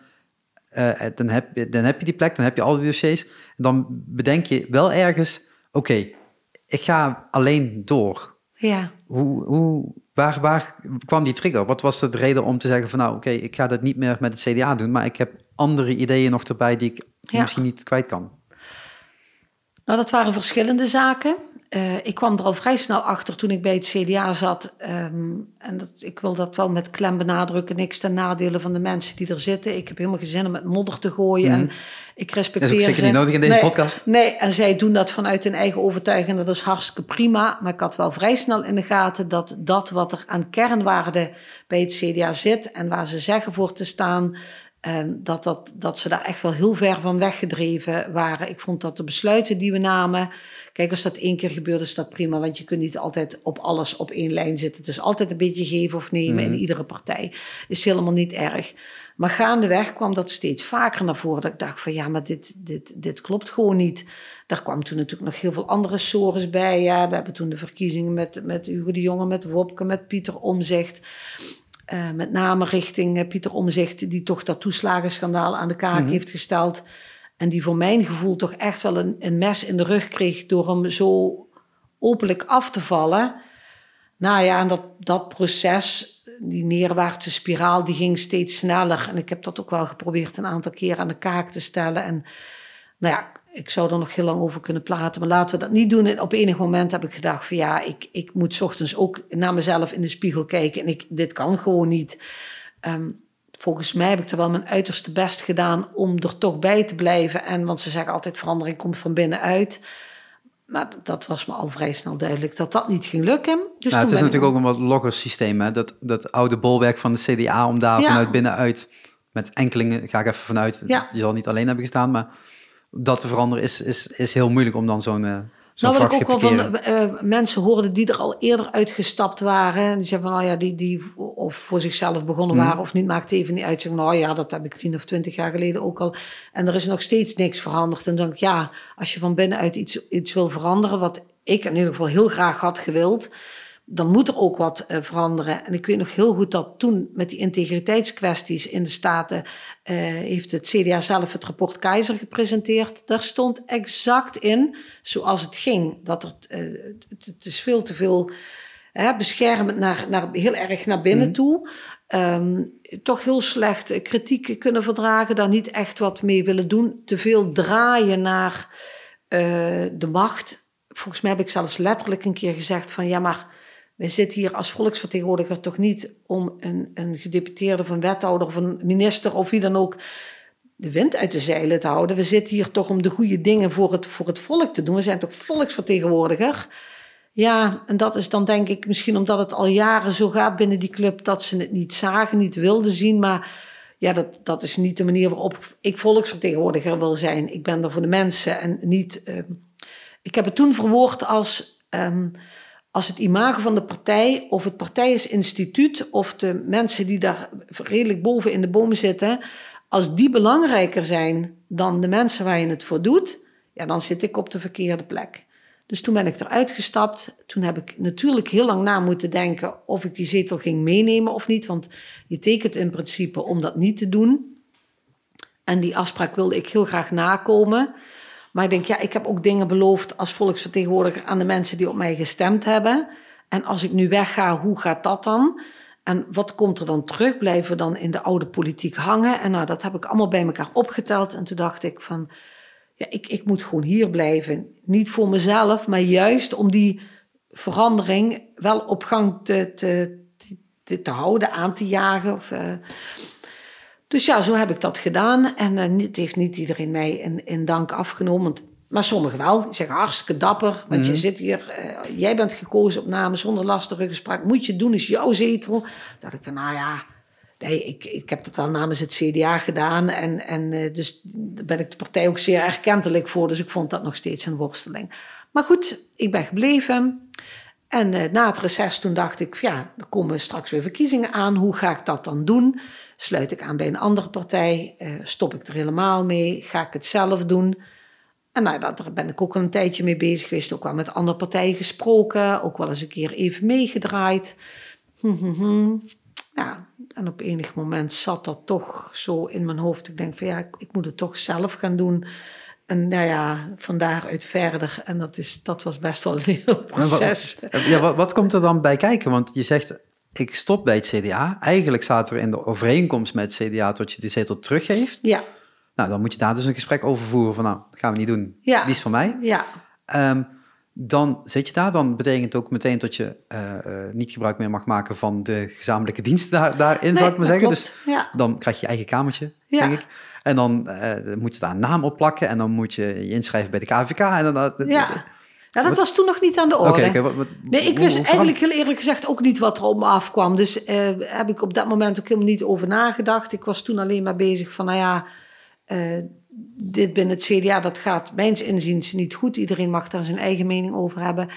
eh, dan, heb, je- dan heb je die plek, dan heb je al die dossiers. En dan bedenk je wel ergens, oké, ik ga alleen door. Ja. Hoe, hoe, waar, waar kwam die trigger? Wat was de reden om te zeggen van nou, oké, ik ga dat niet meer met het CDA doen, maar ik heb andere ideeën nog erbij die ik Ja. misschien niet kwijt kan. Nou, dat waren verschillende zaken. Eh, ik kwam er al vrij snel achter toen ik bij het CDA zat. ehm, en dat, ik wil dat wel met klem benadrukken. Niks ten nadele van de mensen die er zitten. Ik heb helemaal geen zin om met modder te gooien. En ik respecteer Dat is ook zeker ze. niet nodig in deze Nee, podcast. Nee, en zij doen dat vanuit hun eigen overtuiging. Dat is hartstikke prima. Maar ik had wel vrij snel in de gaten dat dat wat er aan kernwaarde bij het CDA zit. En waar ze zeggen voor te staan. ehm, dat, dat, dat ze daar echt wel heel ver van weggedreven waren. Ik vond dat de besluiten die we namen. Kijk, als dat één keer gebeurt, is dat prima. Want je kunt niet altijd op alles op één lijn zitten. Het is altijd een beetje geven of nemen in iedere partij. Is helemaal niet erg. Maar gaandeweg kwam dat steeds vaker naar voren. Dat ik dacht van ja, maar dit, dit, dit klopt gewoon niet. Daar kwam toen natuurlijk nog heel veel andere sores bij. Ja, we hebben toen de verkiezingen met, met Hugo de Jonge, met Wopke, met Pieter Omzicht. Eh, met name richting eh, Pieter Omzicht, die toch dat toeslagenschandaal aan de kaak heeft gesteld. En die voor mijn gevoel toch echt wel een, een mes in de rug kreeg door hem zo openlijk af te vallen. Nou ja, en dat, dat proces, die neerwaartse spiraal, die ging steeds sneller. En ik heb dat ook wel geprobeerd een aantal keer aan de kaak te stellen. En nou ja, ik zou er nog heel lang over kunnen praten, maar laten we dat niet doen. En op enig moment heb ik gedacht van ja, ik, ik moet ochtends ook naar mezelf in de spiegel kijken. En ik, dit kan gewoon niet. Ehm, volgens mij heb ik er wel mijn uiterste best gedaan om er toch bij te blijven. En, want ze zeggen altijd verandering komt van binnenuit. Maar dat was me al vrij snel duidelijk dat dat niet ging lukken. Dus Nou, het is natuurlijk ook een wat logger systeem, hè? Dat, dat oude bolwerk van de CDA, om daar Ja. vanuit binnenuit, met enkelingen ga ik even vanuit, Ja. je zal niet alleen hebben gestaan, maar dat te veranderen is, is, is heel moeilijk om dan zo'n eh zo'n Nou, wat ik ook wel van eh, mensen hoorde die er al eerder uitgestapt waren. En die zeggen van, nou ja, die, die of voor zichzelf begonnen Mhm. waren of niet, maakt even niet uit. Zeggen, nou ja, dat heb ik tien of twintig jaar geleden ook al. En er is nog steeds niks veranderd. En dan denk ik, ja, als je van binnenuit iets, iets wil veranderen, wat ik in ieder geval heel graag had gewild, dan moet er ook wat uh, veranderen. En ik weet nog heel goed dat toen met die integriteitskwesties in de Staten uh, heeft het CDA zelf het rapport Keizer gepresenteerd. Daar stond exact in zoals het ging. Dat er, uh, het, het, is veel te veel hè, beschermend naar, naar, heel erg naar binnen mm. toe. Um, toch heel slecht kritiek kunnen verdragen, daar niet echt wat mee willen doen. Te veel draaien naar de macht. Volgens mij heb ik zelfs letterlijk een keer gezegd van ja, maar wij zitten hier als volksvertegenwoordiger toch niet om een, een gedeputeerde of een wethouder of een minister of wie dan ook de wind uit de zeilen te houden. We zitten hier toch om de goede dingen voor het, voor het volk te doen. We zijn toch volksvertegenwoordiger. Ja, en dat is dan denk ik misschien omdat het al jaren zo gaat binnen die club dat ze het niet zagen, niet wilden zien. Maar ja, dat, dat is niet de manier waarop ik volksvertegenwoordiger wil zijn. Ik ben er voor de mensen en niet. Uh, ik heb het toen verwoord als. Um, als het imago van de partij, of het partijensinstituut, of de mensen die daar redelijk boven in de boom zitten, als die belangrijker zijn dan de mensen waar je het voor doet, ja, dan zit ik op de verkeerde plek. Dus toen ben ik eruit gestapt. Toen heb ik natuurlijk heel lang na moeten denken of ik die zetel ging meenemen of niet. Want je tekent in principe om dat niet te doen. En die afspraak wilde ik heel graag nakomen. Maar ik denk, ja, ik heb ook dingen beloofd als volksvertegenwoordiger aan de mensen die op mij gestemd hebben. En als ik nu wegga, hoe gaat dat dan? En wat komt er dan terug? Blijven we dan in de oude politiek hangen? En nou, dat heb ik allemaal bij elkaar opgeteld. En toen dacht ik van, ja, ik, ik moet gewoon hier blijven. Niet voor mezelf, maar juist om die verandering wel op gang te, te, te, houden, aan te jagen. Of, uh, dus ja, zo heb ik dat gedaan. En uh, het heeft niet iedereen mij in, in dank afgenomen. Maar sommigen wel. Die zeggen hartstikke dapper. Want je mhm. zit hier, uh, jij bent gekozen op namen zonder lastige gesprek. Moet je doen, is jouw zetel. Dacht ik van, nou ja, nee, ik, ik heb dat wel namens het CDA gedaan. En, en uh, dus daar ben ik de partij ook zeer erkentelijk voor. Dus ik vond dat nog steeds een worsteling. Maar goed, ik ben gebleven. En uh, na het reces toen dacht ik, ja, er komen straks weer verkiezingen aan. Hoe ga ik dat dan doen? Sluit ik aan bij een andere partij? Uh, stop ik er helemaal mee? Ga ik het zelf doen? En nou, daar ben ik ook al een tijdje mee bezig geweest. Ook wel met andere partijen gesproken. Ook wel eens een keer even meegedraaid. Ja, en op enig moment zat dat toch zo in mijn hoofd. Ik denk van ja, ik, ik moet het toch zelf gaan doen. En nou ja, van daaruit verder. En dat, is, dat was best wel een heel proces. Wat, ja, wat, wat komt er dan bij kijken? Want je zegt, ik stop bij het CDA. Eigenlijk staat er in de overeenkomst met het CDA dat je die zetel teruggeeft. Ja. Nou, dan moet je daar dus een gesprek over voeren van, nou, dat gaan we niet doen. Ja. Die is van mij. Ja. Um, dan zit je daar. Dan betekent het ook meteen dat je uh, uh, niet gebruik meer mag maken van de gezamenlijke diensten daar, daarin, nee, zou ik maar zeggen. Klopt. Dus ja. dan krijg je je eigen kamertje, Ja. denk ik. En dan uh, moet je daar een naam op plakken en dan moet je je inschrijven bij de KVK. En dan, ja. Ja, dat was toen nog niet aan de orde. Okay, okay, wat, wat, nee, ik wist eigenlijk heel eerlijk gezegd ook niet wat er op me afkwam. Dus uh, heb ik op dat moment ook helemaal niet over nagedacht. Ik was toen alleen maar bezig van, nou ja, uh, dit binnen het CDA, dat gaat mijns inziens niet goed. Iedereen mag daar zijn eigen mening over hebben.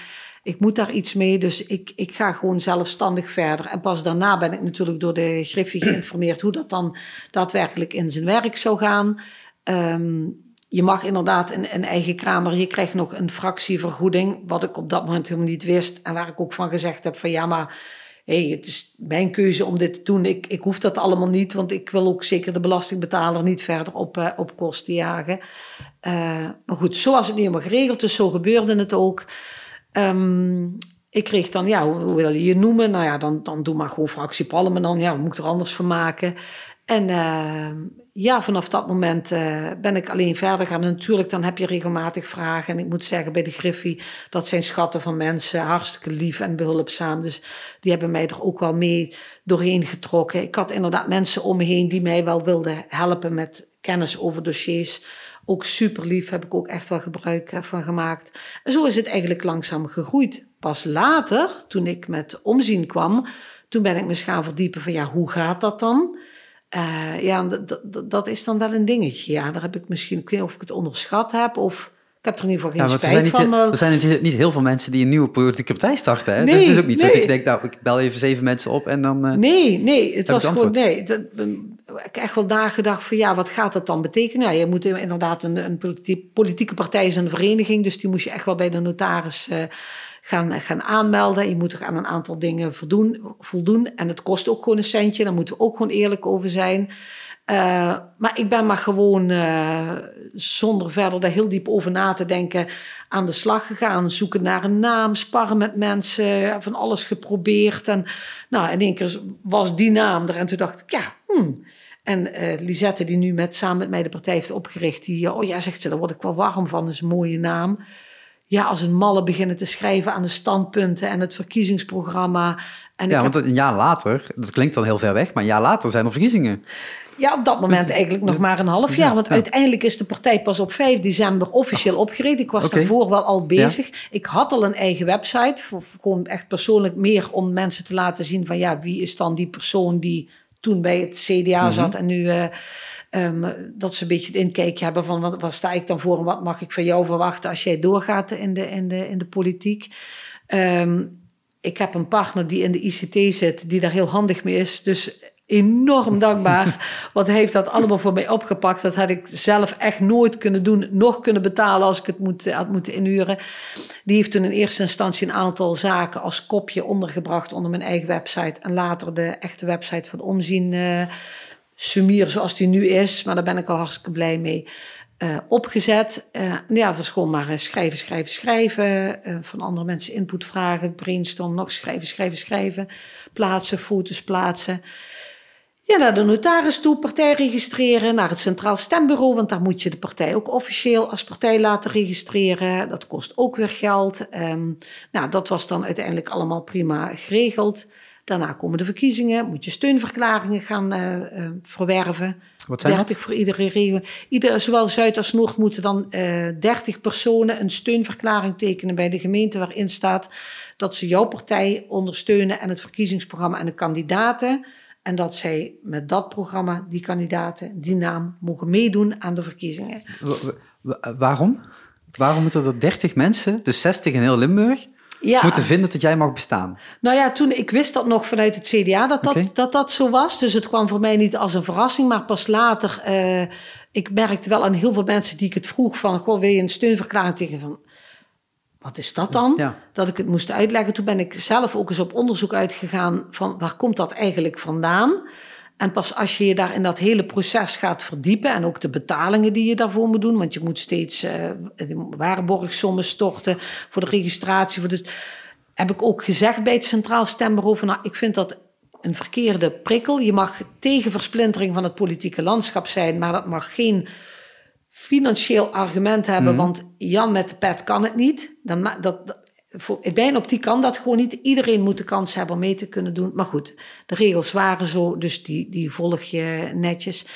Ik moet daar iets mee, dus ik, ik ga gewoon zelfstandig verder. En pas daarna ben ik natuurlijk door de Griffie geïnformeerd hoe dat dan daadwerkelijk in zijn werk zou gaan. Um, je mag inderdaad een, een eigen kamer, je krijgt nog een fractievergoeding, wat ik op dat moment helemaal niet wist. En waar ik ook van gezegd heb van ja, maar hey, het is mijn keuze om dit te doen. Ik, ik hoef dat allemaal niet, want ik wil ook zeker de belastingbetaler niet verder op, uh, op kosten jagen. Uh, maar goed, zo was het niet helemaal geregeld, dus zo gebeurde het ook. Um, ik kreeg dan, ja, hoe wil je je noemen? Nou ja, dan, dan doe maar gewoon fractie Palmen dan. Ja, moet ik er anders van maken? En uh, ja, vanaf dat moment uh, ben ik alleen verder gaan. En natuurlijk, dan heb je regelmatig vragen. En ik moet zeggen, bij de Griffie, dat zijn schatten van mensen. Hartstikke lief en behulpzaam. Dus die hebben mij er ook wel mee doorheen getrokken. Ik had inderdaad mensen om me heen die mij wel wilden helpen met kennis over dossiers. Ook super lief, heb ik ook echt wel gebruik eh, van gemaakt. En zo is het eigenlijk langzaam gegroeid. Pas later, toen ik met omzien kwam, toen ben ik me gaan verdiepen van ja, hoe gaat dat dan? Uh, ja, dat, is dan wel een dingetje. Ja, daar heb ik misschien, ik weet niet of ik het onderschat heb of ik heb er in ieder geval geen ja, spijt er van. Maar... Er zijn niet, niet, heel veel mensen die een nieuwe politieke partij starten. Hè? Nee, dus het is ook niet nee. zo dat je denkt, nou, ik bel even zeven mensen op en dan. Uh, nee, nee, het was gewoon, nee. Dat, ik heb echt wel nagedacht van ja, wat gaat dat dan betekenen? Ja, je moet inderdaad een, een politieke partij is een vereniging, dus die moest je echt wel bij de notaris uh, gaan, gaan aanmelden. Je moet er aan een aantal dingen voldoen, voldoen. En het kost ook gewoon een centje. Daar moeten we ook gewoon eerlijk over zijn. Uh, maar ik ben maar gewoon uh, zonder verder daar heel diep over na te denken aan de slag gegaan. Zoeken naar een naam, sparren met mensen, van alles geprobeerd. En nou, in één keer was die naam er. En toen dacht ik, ja, hmm. En uh, Lisette, die nu met, samen met mij de partij heeft opgericht, die, oh ja, zegt ze, daar word ik wel warm van, dat is een mooie naam. Ja, als een malle beginnen te schrijven aan de standpunten en het verkiezingsprogramma. En ja, want een jaar later, dat klinkt dan heel ver weg, maar een jaar later zijn er verkiezingen. Ja, op dat moment eigenlijk nog maar een half jaar. Want uiteindelijk is de partij pas op 5 december officieel opgericht. Ik was okay. daarvoor wel al bezig. Ik had al een eigen website. Voor, gewoon echt persoonlijk meer om mensen te laten zien van ja, wie is dan die persoon die toen bij het CDA mhm. zat en nu. Uh, um, dat ze een beetje het inkijkje hebben van wat, wat sta ik dan voor en wat mag ik van jou verwachten als jij doorgaat in de, in de, in de politiek. Um, ik heb een partner die in de ICT zit, die daar heel handig mee is. Dus enorm dankbaar. Hij heeft dat allemaal voor mij opgepakt. Dat had ik zelf echt nooit kunnen doen, nog kunnen betalen als ik het moet, had moeten inhuren. Die heeft toen in eerste instantie een aantal zaken als kopje ondergebracht onder mijn eigen website. En later de echte website van Omzien uh, Sumier zoals die nu is. Maar daar ben ik al hartstikke blij mee. Uh, opgezet. Uh, ja, het was gewoon maar schrijven, schrijven, schrijven. Van andere mensen input vragen, brainstorm, nog schrijven, schrijven, schrijven. Plaatsen, foto's plaatsen. Ja, naar de notaris toe, partij registreren, naar het Centraal Stembureau, want daar moet je de partij ook officieel als partij laten registreren. Dat kost ook weer geld. Um, nou, dat was dan uiteindelijk allemaal prima geregeld. Daarna komen de verkiezingen, moet je steunverklaringen gaan uh, uh, verwerven. Wat zijn 30 dat? voor iedere regio. Ieder, zowel Zuid als Noord moeten dan uh, eh, 30 personen een steunverklaring tekenen bij de gemeente waarin staat dat ze jouw partij ondersteunen en het verkiezingsprogramma en de kandidaten. En dat zij met dat programma, die kandidaten, die naam mogen meedoen aan de verkiezingen. waarom? Waarom moeten er 30 mensen, dus 60 in heel Limburg, ja. moeten vinden dat jij mag bestaan? Nou ja, toen ik wist dat nog vanuit het CDA dat dat, dat, dat zo was. Dus het kwam voor mij niet als een verrassing, maar pas later. Uh, ik merkte wel aan heel veel mensen die ik het vroeg van, goh, wil je een steunverklaring tegen van wat is dat dan? Ja. Dat ik het moest uitleggen. Toen ben ik zelf ook eens op onderzoek uitgegaan van waar komt dat eigenlijk vandaan? En pas als je je daar in dat hele proces gaat verdiepen en ook de betalingen die je daarvoor moet doen, want je moet steeds uh, waarborgsommen storten voor de registratie. Voor de, heb ik ook gezegd bij het Centraal Stembureau van nou, ik vind dat een verkeerde prikkel. Je mag tegen versplintering van het politieke landschap zijn, maar dat mag geen financieel argument hebben, mm. want Jan met de pet kan het niet. Dan, dat, voor, in mijn optiek kan dat gewoon niet. Iedereen moet de kans hebben om mee te kunnen doen. Maar goed, de regels waren zo, dus die, die volg je netjes.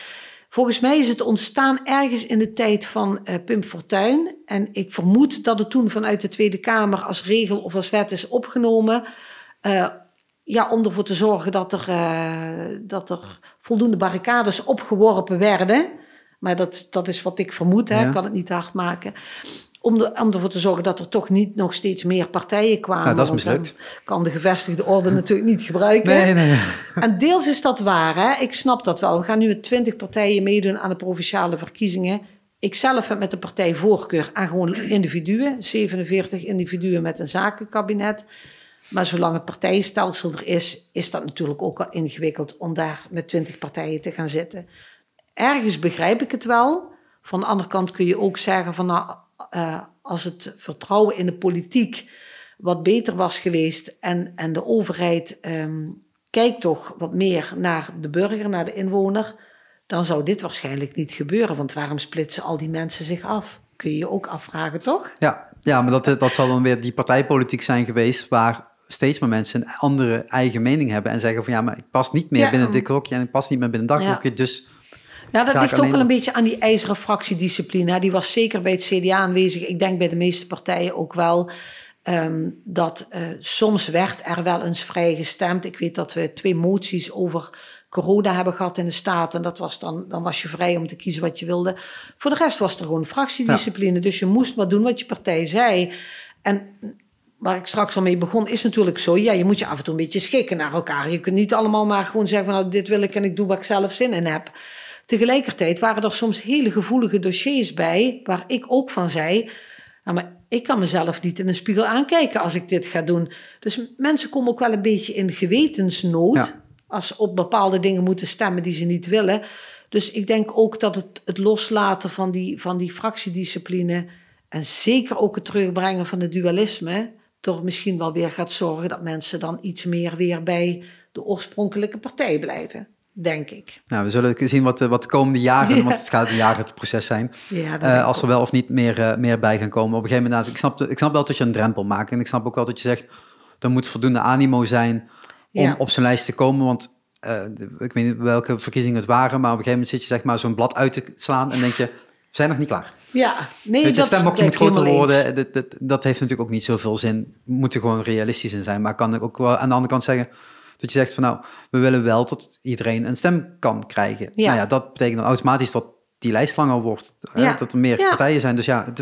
Volgens mij is het ontstaan ergens in de tijd van uh, Pim Fortuyn. En ik vermoed dat het toen vanuit de Tweede Kamer als regel of als wet is opgenomen. Uh, ja, om ervoor te zorgen dat er, uh, dat er voldoende barricades opgeworpen werden. Maar dat, dat is wat ik vermoed, hè. ik kan het niet hard maken. Om, de, om ervoor te zorgen dat er toch niet nog steeds meer partijen kwamen. Nou, dat is mislukt. kan de gevestigde orde natuurlijk niet gebruiken. Nee, nee, nee. En deels is dat waar, hè? ik snap dat wel. We gaan nu met twintig partijen meedoen aan de provinciale verkiezingen. Ik zelf heb met de partij voorkeur aan gewoon individuen. 47 individuen met een zakenkabinet. Maar zolang het partijenstelsel er is, is dat natuurlijk ook al ingewikkeld om daar met twintig partijen te gaan zitten ergens begrijp ik het wel. Van de andere kant kun je ook zeggen van nou, uh, als het vertrouwen in de politiek wat beter was geweest en, en de overheid um, kijkt toch wat meer naar de burger, naar de inwoner, dan zou dit waarschijnlijk niet gebeuren. Want waarom splitsen al die mensen zich af? Kun je je ook afvragen, toch? Ja, ja maar dat, dat zal dan weer die partijpolitiek zijn geweest waar steeds meer mensen een andere eigen mening hebben en zeggen van ja, maar ik pas niet meer binnen dit hokje en ik pas niet meer binnen dat hokje, dus ja, dat ligt ook wel een beetje aan die ijzeren fractiediscipline. Die was zeker bij het CDA aanwezig. Ik denk bij de meeste partijen ook wel. Um, dat uh, soms werd er wel eens vrij gestemd. Ik weet dat we twee moties over corona hebben gehad in de Staten. En dat was dan, dan was je vrij om te kiezen wat je wilde. Voor de rest was er gewoon fractiediscipline. Dus je moest maar doen wat je partij zei. En waar ik straks al mee begon, is natuurlijk zo. Ja, je moet je af en toe een beetje schikken naar elkaar. Je kunt niet allemaal maar gewoon zeggen van nou, dit wil ik en ik doe wat ik zelf zin in heb. Tegelijkertijd waren er soms hele gevoelige dossiers bij, waar ik ook van zei, nou, maar ik kan mezelf niet in een spiegel aankijken als ik dit ga doen. Dus mensen komen ook wel een beetje in gewetensnood Ja. als ze op bepaalde dingen moeten stemmen die ze niet willen. Dus ik denk ook dat het, het loslaten van die, van die fractiediscipline en zeker ook het terugbrengen van het dualisme, toch misschien wel weer gaat zorgen dat mensen dan iets meer weer bij de oorspronkelijke partij blijven, denk ik. Nou, we zullen zien wat de, wat de komende jaren, Ja. want het gaat een jaar het proces zijn, Ja, eh, als er wel of niet meer, eh, meer bij gaan komen. Op een gegeven moment, ik snap, ik snap wel dat je een drempel maakt. En ik snap ook wel dat je zegt, er moet voldoende animo zijn om Ja. op zo'n lijst te komen. Want eh, ik weet niet welke verkiezingen het waren, maar op een gegeven moment zit je zeg maar zo'n blad uit te slaan en denk je, we zijn nog niet klaar. Ja, nee, je, dat stembokje ben moet groter worden. Dat, dat, dat heeft natuurlijk ook niet zoveel zin. We moeten gewoon realistisch in zijn. Maar kan ik ook wel aan de andere kant zeggen dat je zegt van nou, we willen wel dat iedereen een stem kan krijgen. Ja. Nou ja, dat betekent dan automatisch dat die lijst langer wordt. hè, Ja. Dat er meer Ja. partijen zijn. Dus ja,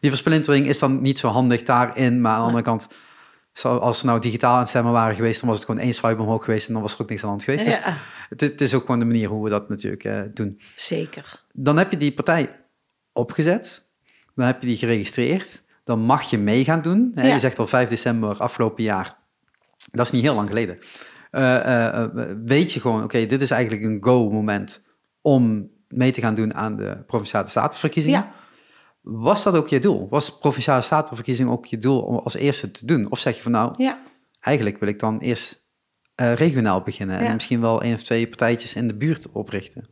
die versplintering is dan niet zo handig daarin. Maar aan de andere kant, als ze nou digitaal aan stemmen waren geweest, dan was het gewoon één swipe omhoog geweest en dan was er ook niks aan de hand geweest. Dus het, het is ook gewoon de manier hoe we dat natuurlijk eh, doen zeker. dan heb je die partij opgezet. Dan heb je die geregistreerd. Dan mag je mee gaan doen. Hè. Je zegt al 5 december afgelopen jaar. Dat is niet heel lang geleden. Eh, eh, eh, weet je gewoon, oké, dit is eigenlijk een go-moment om mee te gaan doen aan de Provinciale Statenverkiezingen. Ja. Was dat ook je doel? Was Provinciale Statenverkiezing ook je doel om als eerste te doen? Of zeg je van nou, Ja. eigenlijk wil ik dan eerst regionaal beginnen en misschien wel één of twee partijtjes in de buurt oprichten?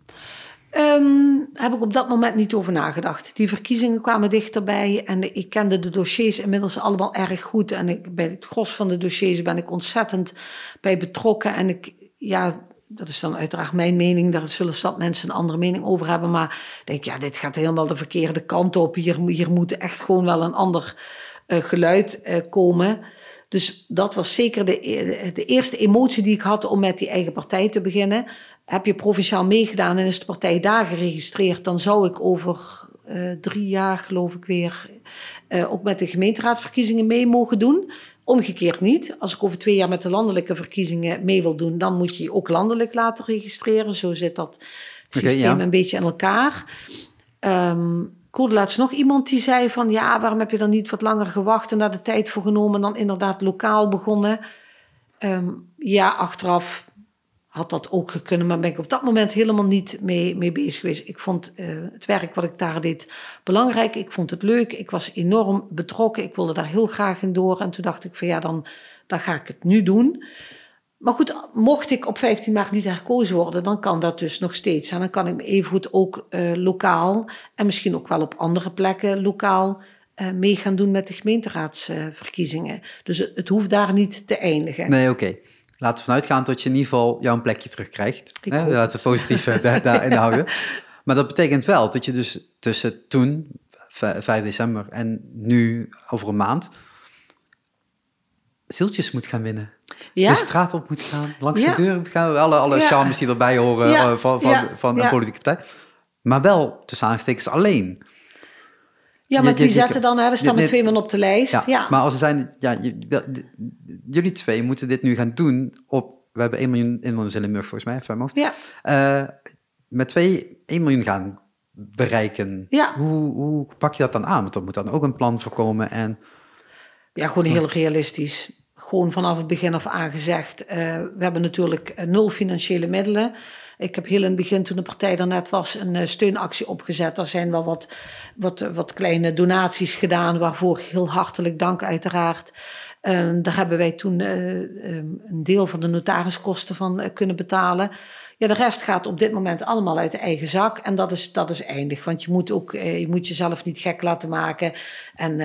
Ehm, heb ik op dat moment niet over nagedacht. Die verkiezingen kwamen dichterbij en ik kende de dossiers inmiddels allemaal erg goed. En ik, bij het gros van de dossiers ben ik ontzettend bij betrokken. En ik, ja, dat is dan uiteraard mijn mening. Daar zullen zat mensen een andere mening over hebben. Maar ik denk, ja, dit gaat helemaal de verkeerde kant op. Hier, hier moet echt gewoon wel een ander eh, geluid eh, komen. Dus dat was zeker de, de eerste emotie die ik had om met die eigen partij te beginnen. Heb je provinciaal meegedaan en is de partij daar geregistreerd, dan zou ik over eh, drie jaar, geloof ik weer, eh, ook met de gemeenteraadsverkiezingen mee mogen doen. Omgekeerd niet. Als ik over twee jaar met de landelijke verkiezingen mee wil doen, dan moet je je ook landelijk laten registreren. Zo zit dat systeem ja. een beetje in elkaar. Ehm ik hoorde laatst nog iemand die zei van... ja, waarom heb je dan niet wat langer gewacht... en daar de tijd voor genomen... en dan inderdaad lokaal begonnen. Ehm, ja, achteraf had dat ook gekund... maar ben ik op dat moment helemaal niet mee, mee bezig geweest. Ik vond eh, het werk wat ik daar deed belangrijk. Ik vond het leuk. Ik was enorm betrokken. Ik wilde daar heel graag in door. En toen dacht ik van ja, dan, dan ga ik het nu doen... Maar goed, mocht ik op 15 maart niet herkozen worden, dan kan dat dus nog steeds. En dan kan ik me evengoed ook eh, lokaal en misschien ook wel op andere plekken lokaal eh, mee gaan doen met de gemeenteraadsverkiezingen. dus het hoeft daar niet te eindigen. Nee, oké. Laten we vanuit gaan dat je in ieder geval jouw plekje terugkrijgt. Hè? Laten we positief eh, daar, daarin houden. Maar dat betekent wel dat je dus tussen toen, v- 5 december, en nu over een maand, zieltjes moet gaan winnen. Ja? De straat op moet gaan, langs Ja. de deur moet gaan. Alle, alle Ja. charmes die erbij horen eh, van, van, van een politieke partij. Maar wel, tussen aanstekens, alleen. Ja, maar die zetten dan, hè, we staan met twee man op de lijst. Ja, Ja, maar als er zijn, ja, jullie twee moeten dit nu gaan doen op, we hebben 1 miljoen inwoners in Limburg volgens mij, ja. Eh, met twee 1 miljoen gaan bereiken. Ja. Hoe, hoe pak je dat dan aan? Want er moet dan ook een plan voor komen. En Ja, gewoon heel realistisch. Gewoon vanaf het begin af aan gezegd. eh, we hebben natuurlijk eh, nul financiële middelen. Ik heb heel in het begin, toen de partij er net was, een eh, steunactie opgezet. Er zijn wel wat, wat, wat kleine donaties gedaan, waarvoor heel hartelijk dank uiteraard. Ehm, daar hebben wij toen eh, ehm, een deel van de notariskosten van eh, kunnen betalen. Ja, de rest gaat op dit moment allemaal uit de eigen zak. En dat is, dat is eindig. Want je moet, ook, je moet jezelf niet gek laten maken. En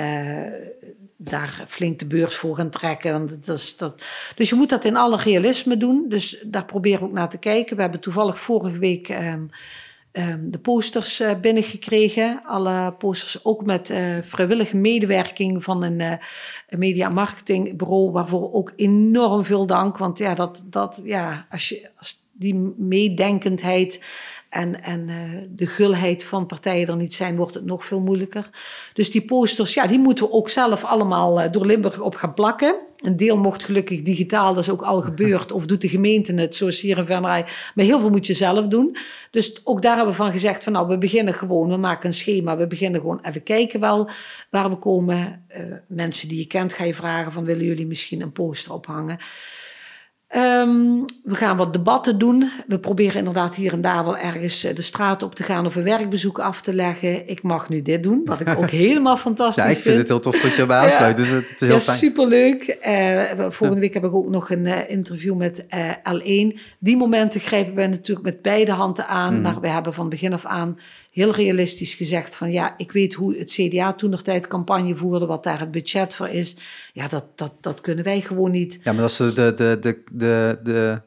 daar flink de beurs voor gaan trekken. Want dat is, dat... Dus je moet dat in alle realisme doen. Dus daar proberen we ook naar te kijken. We hebben toevallig vorige week ehm, ehm, de posters eh, binnengekregen. Alle posters ook met eh, vrijwillige medewerking van een, een media- marketingbureau. Waarvoor ook enorm veel dank. Want ja, dat, dat, ja als, je, als die meedenkendheid en, en uh, de gulheid van partijen er niet zijn, wordt het nog veel moeilijker. Dus die posters, ja, die moeten we ook zelf allemaal uh, door Limburg op gaan plakken. Een deel mocht gelukkig digitaal, dat is ook al gebeurd. Of doet de gemeente het, zoals hier in Venray. Maar heel veel moet je zelf doen. Dus ook daar hebben we van gezegd van nou, we beginnen gewoon. We maken een schema. We beginnen gewoon even kijken wel waar we komen. Uh, mensen die je kent ga je vragen van willen jullie misschien een poster ophangen. Um, we gaan wat debatten doen. We proberen inderdaad hier en daar wel ergens eh, de straat op te gaan of een werkbezoek af te leggen. Ik mag nu dit doen, wat ik ook helemaal fantastisch vind. Ja, ik vind, het heel tof dat je erbij aansluit. Ja. Dus het is heel ja, fijn. superleuk. Uh, volgende week heb ik ook nog een uh, interview met uh, L1. Die momenten grijpen wij natuurlijk met beide handen aan. Mm. Maar we hebben van begin af aan heel realistisch gezegd van ja, ik weet hoe het CDA toen nog tijd campagne voerde, wat daar het budget voor is. Ja, dat, dat, dat kunnen wij gewoon niet. Ja, maar dat is de, de, de, de, de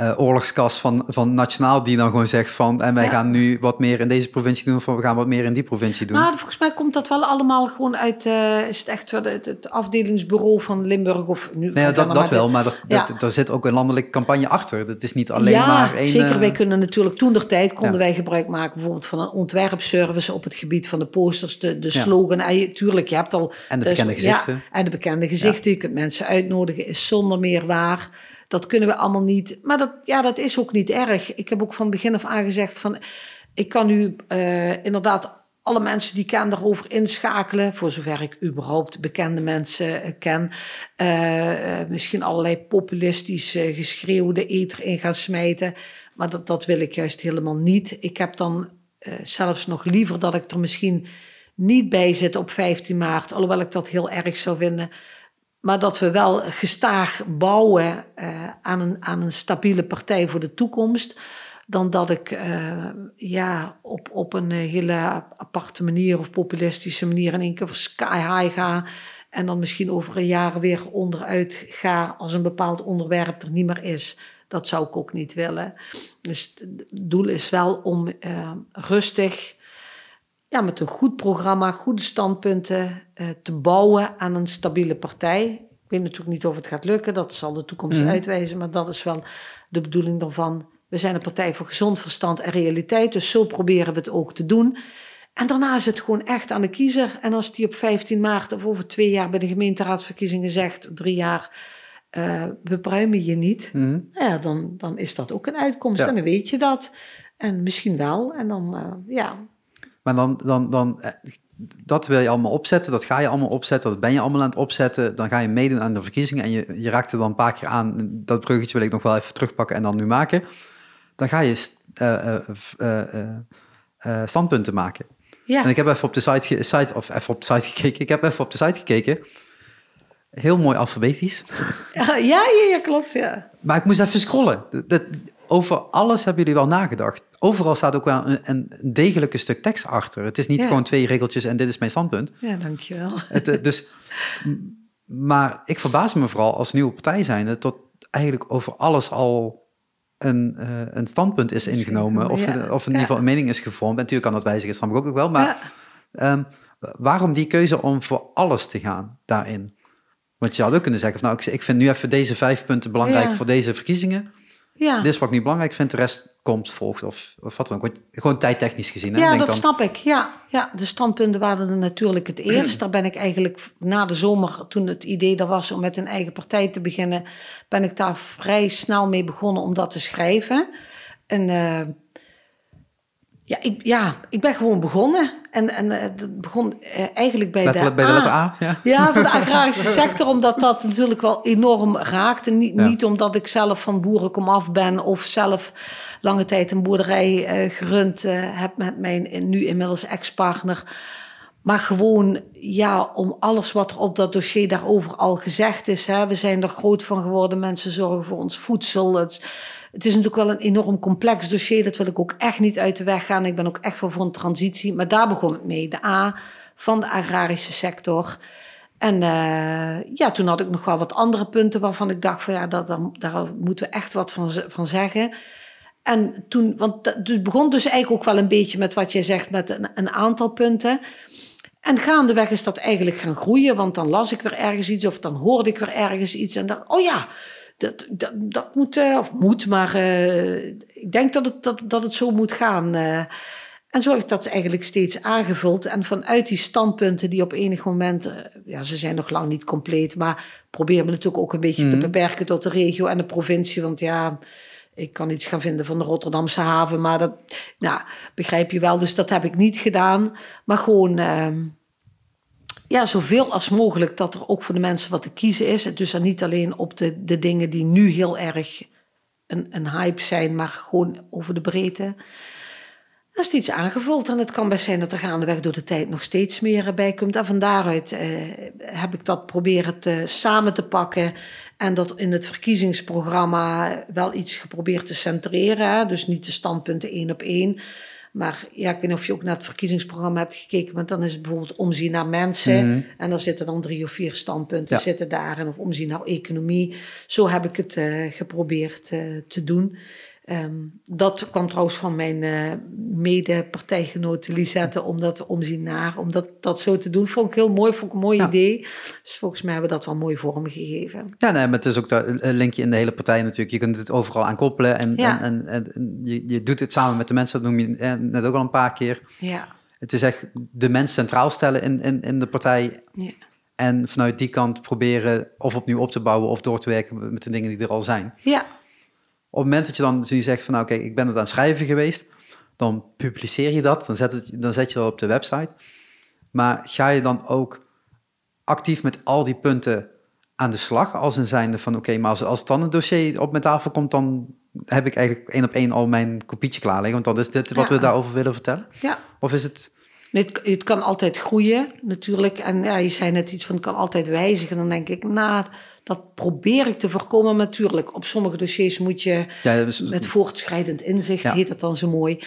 uh, oorlogskas van, van Nationaal die dan gewoon zegt van en wij gaan nu wat meer in deze provincie doen of we gaan wat meer in die provincie doen. Maar volgens mij komt dat wel allemaal gewoon uit, uh, is het echt het, het, afdelingsbureau van Limburg of nu? Nee, dat, dat wel, maar er, ja. dat, zit ook een landelijke campagne achter. Dat is niet alleen maar één... zeker. Wij kunnen natuurlijk, toen der tijd konden wij gebruik maken bijvoorbeeld van een ontwerpservice op het gebied van de posters, de, de slogan. En je, tuurlijk, je hebt al... En de bekende gezichten. en de bekende gezichten. Je kunt mensen uitnodigen, is zonder meer waar. Dat kunnen we allemaal niet. Maar dat, ja, dat is ook niet erg. Ik heb ook van begin af aan gezegd van... Ik kan nu uh, inderdaad alle mensen die ik ken daarover inschakelen. Voor zover ik überhaupt bekende mensen uh, ken. Uh, misschien allerlei populistische geschreeuwde eter in gaan smijten. Maar dat, dat wil ik juist helemaal niet. Ik heb dan zelfs nog liever dat ik er misschien niet bij zit op 15 maart. Alhoewel ik dat heel erg zou vinden. Maar dat we wel gestaag bouwen uh, aan, een, aan een stabiele partij voor de toekomst. Dan dat ik uh, ja, op, op een hele aparte manier of populistische manier in één keer voor sky high ga. En dan misschien over een jaar weer onderuit ga als een bepaald onderwerp er niet meer is. Dat zou ik ook niet willen. Dus het doel is wel om rustig ja, met een goed programma, goede standpunten uh, te bouwen aan een stabiele partij. Ik weet natuurlijk niet of het gaat lukken, dat zal de toekomst mm. uitwijzen, maar dat is wel de bedoeling daarvan. We zijn een partij voor gezond verstand en realiteit, dus zo proberen we het ook te doen. En daarna is het gewoon echt aan de kiezer. En als die op 15 maart of over twee jaar bij de gemeenteraadsverkiezingen zegt, drie jaar, uh, we pruimen je niet, mm. ja, dan, dan is dat ook een uitkomst ja. en dan weet je dat. En misschien wel. En dan, uh, ja, maar dan, dan, dan, eh, dat wil je allemaal opzetten, dat ga je allemaal opzetten, dat ben je allemaal aan het opzetten. Dan ga je meedoen aan de verkiezingen en je, je raakte dan een paar keer aan. Dat bruggetje wil ik nog wel even terugpakken en dan nu maken. Dan ga je uh, uh, standpunten maken. Ja. En ik heb even op de site, site, of even op de site gekeken. Ik heb even op de site gekeken. Heel mooi alfabetisch. Ja, ja, ja, klopt, ja. Maar ik moest even scrollen. Dat, over alles hebben jullie wel nagedacht. Overal staat ook wel een, een degelijke stuk tekst achter. Het is niet gewoon twee regeltjes en dit is mijn standpunt. Ja, dankjewel. Het, eh, dus, maar ik verbaas me vooral als nieuwe partij zijnde... tot eigenlijk over alles al een, uh, een standpunt is ingenomen... of, ja. of in ieder geval een mening is gevormd. En natuurlijk kan dat wijzigen, snap ik ook wel. Maar um, waarom die keuze om voor alles te gaan daarin? Want je had ook kunnen zeggen... Van, nou, ik, ik vind nu even deze vijf punten belangrijk voor deze verkiezingen... Ja. Dit is wat ik niet belangrijk vind, de rest komt, volgt of, of wat dan ook. Gewoon tijdtechnisch gezien. Hè? Ja, Denk dat dan... snap ik. Ja, ja, de standpunten waren er natuurlijk het eerst. Daar ben ik eigenlijk na de zomer, toen het idee er was om met een eigen partij te beginnen, ben ik daar vrij snel mee begonnen om dat te schrijven. En uh, ja, ik, ja, ik ben gewoon begonnen. En, en het begon uh, eigenlijk bij, Letter, de, bij de letter A. Ja, ja van de agrarische sector, omdat dat natuurlijk wel enorm raakte. Niet, ja. niet omdat ik zelf van boeren kom af ben of zelf lange tijd een boerderij uh, gerund heb met mijn nu inmiddels ex-partner. Maar gewoon, ja, om alles wat er op dat dossier daarover al gezegd is. Hè. We zijn er groot van geworden. Mensen zorgen voor ons voedsel. Het, het is natuurlijk wel een enorm complex dossier. Dat wil ik ook echt niet uit de weg gaan. Ik ben ook echt wel voor een transitie. Maar daar begon het mee. De A van de agrarische sector. En uh, ja, toen had ik nog wel wat andere punten waarvan ik dacht van ja, daar, daar, daar moeten we echt wat van, van zeggen. En toen, want het begon dus eigenlijk ook wel een beetje met wat jij zegt, met een, een aantal punten. En gaandeweg is dat eigenlijk gaan groeien, want dan las ik weer ergens iets of dan hoorde ik weer ergens iets en dacht, oh ja, dat, dat, dat moet, uh, of moet, maar uh, ik denk dat het, dat, dat het zo moet gaan. Uh, en zo heb ik dat eigenlijk steeds aangevuld. En vanuit die standpunten die op enig moment, ja, ze zijn nog lang niet compleet, maar proberen we natuurlijk ook een beetje mm. te beperken tot de regio en de provincie. Want ja, ik kan iets gaan vinden van de Rotterdamse haven, maar dat nou, begrijp je wel. Dus dat heb ik niet gedaan. Maar gewoon ehm, ja, zoveel als mogelijk dat er ook voor de mensen wat te kiezen is. Dus niet alleen op de, de dingen die nu heel erg een, een hype zijn, maar gewoon over de breedte. Dat is iets aangevuld en het kan best zijn dat er gaandeweg door de tijd nog steeds meer bij komt. En van daaruit eh, heb ik dat proberen te, samen te pakken en dat in het verkiezingsprogramma wel iets geprobeerd te centreren. Dus niet de standpunten één op één. Maar ja, ik weet niet of je ook naar het verkiezingsprogramma hebt gekeken. Want dan is het bijvoorbeeld omzien naar mensen. Mhm. En dan zitten dan drie of vier standpunten zitten daarin. Of omzien naar economie. Zo heb ik het uh, geprobeerd uh, te doen. Um, dat kwam trouwens van mijn uh, mede-partijgenote Lisette, om dat omzien naar, om dat, dat zo te doen. Vond ik heel mooi, vond ik een mooi idee. Dus volgens mij hebben we dat wel mooi vormgegeven. Ja, nee, maar het is ook een linkje in de hele partij natuurlijk. Je kunt het overal aan koppelen en, en, en, en, je, je doet het samen met de mensen, dat noem je eh, net ook al een paar keer. Ja. Het is echt de mens centraal stellen in, in, in de partij. Ja. En vanuit die kant proberen of opnieuw op te bouwen of door te werken met de dingen die er al zijn. Ja, op het moment dat je dan je zegt van nou oké, ik ben het aan het schrijven geweest, dan publiceer je dat, dan zet, het, dan zet je dat op de website. Maar ga je dan ook actief met al die punten aan de slag, als een zijnde van oké, maar als, als het dan een dossier op mijn tafel komt, dan heb ik eigenlijk één op één al mijn kopietje klaar liggen, want dat is dit wat we daarover willen vertellen. Ja. Of is het... Het, het kan altijd groeien, natuurlijk. En ja, je zei net iets van, het kan altijd wijzigen. Dan denk ik, nou, dat probeer ik te voorkomen. natuurlijk, op sommige dossiers moet je ja, met voortschrijdend inzicht, heet dat dan zo mooi,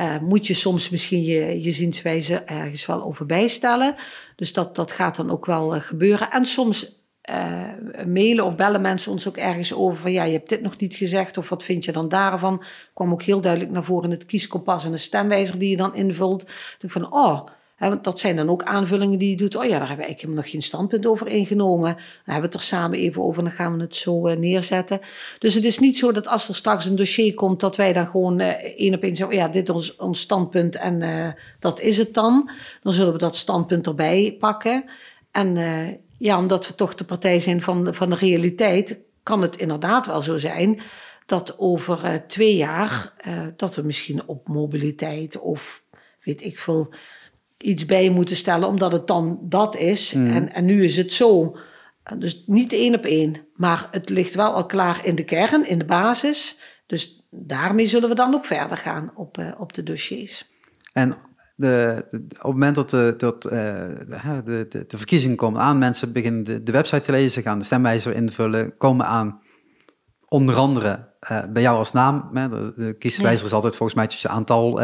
uh, moet je soms misschien je, je zienswijze ergens wel over bijstellen. Dus dat, dat gaat dan ook wel uh, gebeuren. En soms uh, mailen of bellen mensen ons ook ergens over van ja, je hebt dit nog niet gezegd of wat vind je dan daarvan? Kwam ook heel duidelijk naar voren in het kieskompas en de stemwijzer die je dan invult. Dan van oh, want dat zijn dan ook aanvullingen die je doet. Oh ja, daar hebben we eigenlijk nog geen standpunt over ingenomen. Dan hebben we het er samen even over en dan gaan we het zo uh, neerzetten. Dus het is niet zo dat als er straks een dossier komt, dat wij dan gewoon uh, één op één zeggen: oh ja, dit is ons, ons standpunt en uh, dat is het dan. Dan zullen we dat standpunt erbij pakken. En ja, omdat we toch de partij zijn van, van de realiteit, kan het inderdaad wel zo zijn dat over twee jaar, dat we misschien op mobiliteit of weet ik veel iets bij moeten stellen, omdat het dan dat is. Mm. En, en nu is het zo. Dus niet één op één, maar het ligt wel al klaar in de kern, in de basis. Dus daarmee zullen we dan ook verder gaan op, uh, op de dossiers. En de, de, op het moment dat, de, dat uh, de, de, de, verkiezingen komen aan, mensen beginnen de, de website te lezen, gaan de stemwijzer invullen, komen aan onder andere uh, bij jou als naam. Hè, de, de kieswijzer is altijd volgens mij dat je een aantal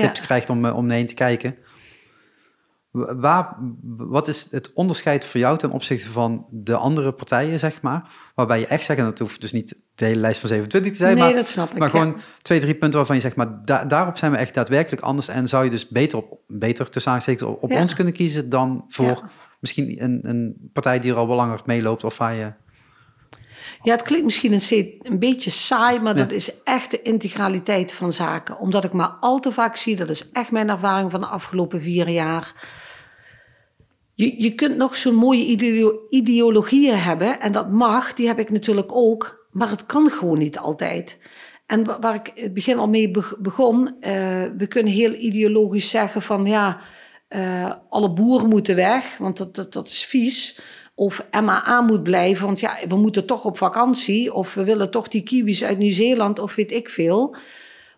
tips krijgt om, om heen te kijken. Waar, wat is het onderscheid voor jou ten opzichte van de andere partijen, zeg maar? Waarbij je echt zegt, en dat hoeft dus niet de hele lijst van 27 te zijn, nee, maar, dat snap ik, maar gewoon twee, drie punten waarvan je zegt, maar daarop zijn we echt daadwerkelijk anders. En zou je dus beter, op, beter tussen aanstekens, op, op ons kunnen kiezen dan voor misschien een, een partij die er al wel langer meeloopt of waar je... Ja, het klinkt misschien een, een beetje saai, maar dat is echt de integraliteit van zaken. Omdat ik maar al te vaak zie, dat is echt mijn ervaring van de afgelopen vier jaar. Je, je kunt nog zo'n mooie ideologieën hebben, en dat mag, die heb ik natuurlijk ook, maar het kan gewoon niet altijd. En waar ik het begin al mee begon, uh, we kunnen heel ideologisch zeggen van ja, uh, alle boeren moeten weg, want dat, dat, dat is vies. Of MAA moet blijven, want ja, we moeten toch op vakantie. Of we willen toch die kiwis uit Nieuw-Zeeland, of weet ik veel.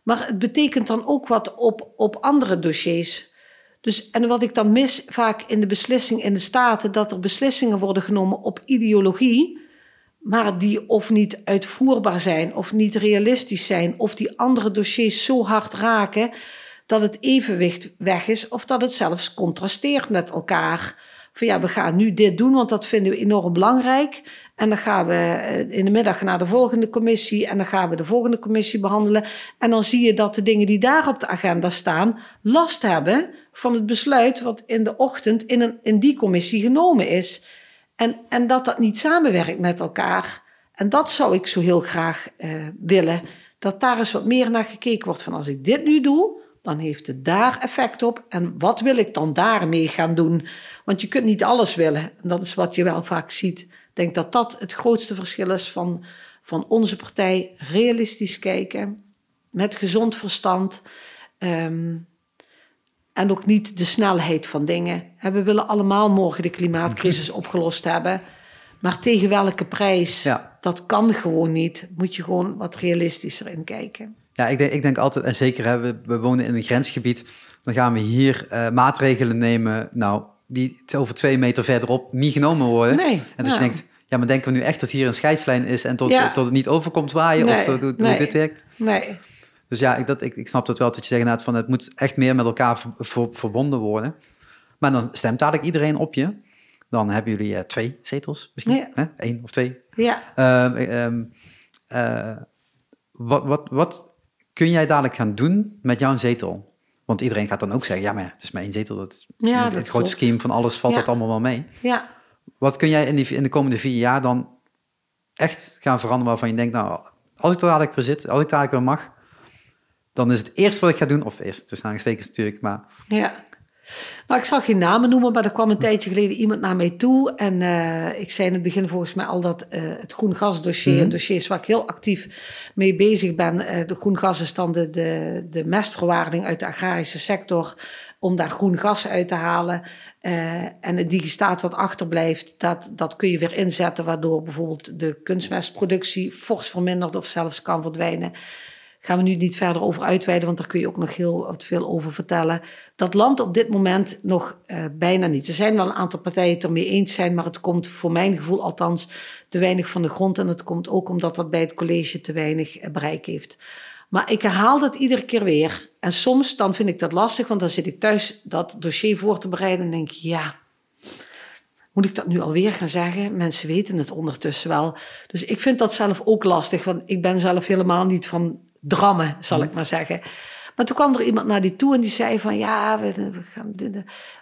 Maar het betekent dan ook wat op, op andere dossiers. Dus, en wat ik dan mis vaak in de beslissing in de Staten, dat er beslissingen worden genomen op ideologie, maar die of niet uitvoerbaar zijn, of niet realistisch zijn, of die andere dossiers zo hard raken dat het evenwicht weg is, of dat het zelfs contrasteert met elkaar van ja, we gaan nu dit doen, want dat vinden we enorm belangrijk. En dan gaan we eh, in de middag naar de volgende commissie en dan gaan we de volgende commissie behandelen. En dan zie je dat de dingen die daar op de agenda staan last hebben van het besluit wat in de ochtend in, een, in die commissie genomen is. En, en dat dat niet samenwerkt met elkaar. En dat zou ik zo heel graag uh, willen. Dat daar eens wat meer naar gekeken wordt. Van als ik dit nu doe, dan heeft het daar effect op. En wat wil ik dan daarmee gaan doen? Want je kunt niet alles willen. En dat is wat je wel vaak ziet. Ik denk dat dat het grootste verschil is van, van onze partij. Realistisch kijken, met gezond verstand. Um, en ook niet de snelheid van dingen. We willen allemaal morgen de klimaatcrisis opgelost hebben. Maar tegen welke prijs? Ja. Dat kan gewoon niet. Moet je gewoon wat realistischer in kijken. Ja, ik denk, ik denk altijd, en zeker hè, we, we wonen in een grensgebied, dan gaan we hier uh, maatregelen nemen, nou, die over twee meter verderop niet genomen worden. Nee, en dus je denkt, ja, maar denken we nu echt dat hier een scheidslijn is en tot, tot het niet overkomt waaien nee, of hoe, hoe nee, dit werkt? Nee. Dus ja, ik, dat, ik, ik snap dat wel dat je zegt nou, van het moet echt meer met elkaar verbonden worden. Maar dan stemt dadelijk iedereen op je. Dan hebben jullie uh, twee zetels misschien, ja. hè? Eén of twee. Ja. Um, uh, wat, wat, wat kun jij dadelijk gaan doen met jouw zetel? Want iedereen gaat dan ook zeggen, ja, maar het is één zetel. Dat, ja, het, het grote scheme van alles valt dat allemaal wel mee. Ja. Wat kun jij in, die, in de komende vier jaar dan echt gaan veranderen waarvan je denkt, nou, als ik er dadelijk voor zit, als ik dadelijk weer mag, dan is het eerste wat ik ga doen, of eerst tussen aangestekens natuurlijk, maar... Ja. Nou, ik zal geen namen noemen, maar er kwam een tijdje geleden iemand naar mij toe. En uh, ik zei in het begin volgens mij al dat uh, het groen gasdossier, mm een dossier is waar ik heel actief mee bezig ben. Uh, de groen gas is dan de, de, de mestverwaarding uit de agrarische sector, om daar groen gas uit te halen. en het digestaat wat achterblijft, dat, dat kun je weer inzetten, waardoor bijvoorbeeld de kunstmestproductie fors vermindert of zelfs kan verdwijnen gaan we nu niet verder over uitweiden, want daar kun je ook nog heel wat veel over vertellen. Dat land op dit moment nog uh, bijna niet. Er zijn wel een aantal partijen het ermee eens zijn, maar het komt voor mijn gevoel althans te weinig van de grond. En het komt ook omdat dat bij het college te weinig eh, bereik heeft. Maar ik herhaal dat iedere keer weer. En soms dan vind ik dat lastig, want dan zit ik thuis dat dossier voor te bereiden en denk ja, moet ik dat nu alweer gaan zeggen? Mensen weten het ondertussen wel. Dus ik vind dat zelf ook lastig, want ik ben zelf helemaal niet van drammen, zal ik maar zeggen. Maar toen kwam er iemand naar die toe en die zei van ja, we, we gaan.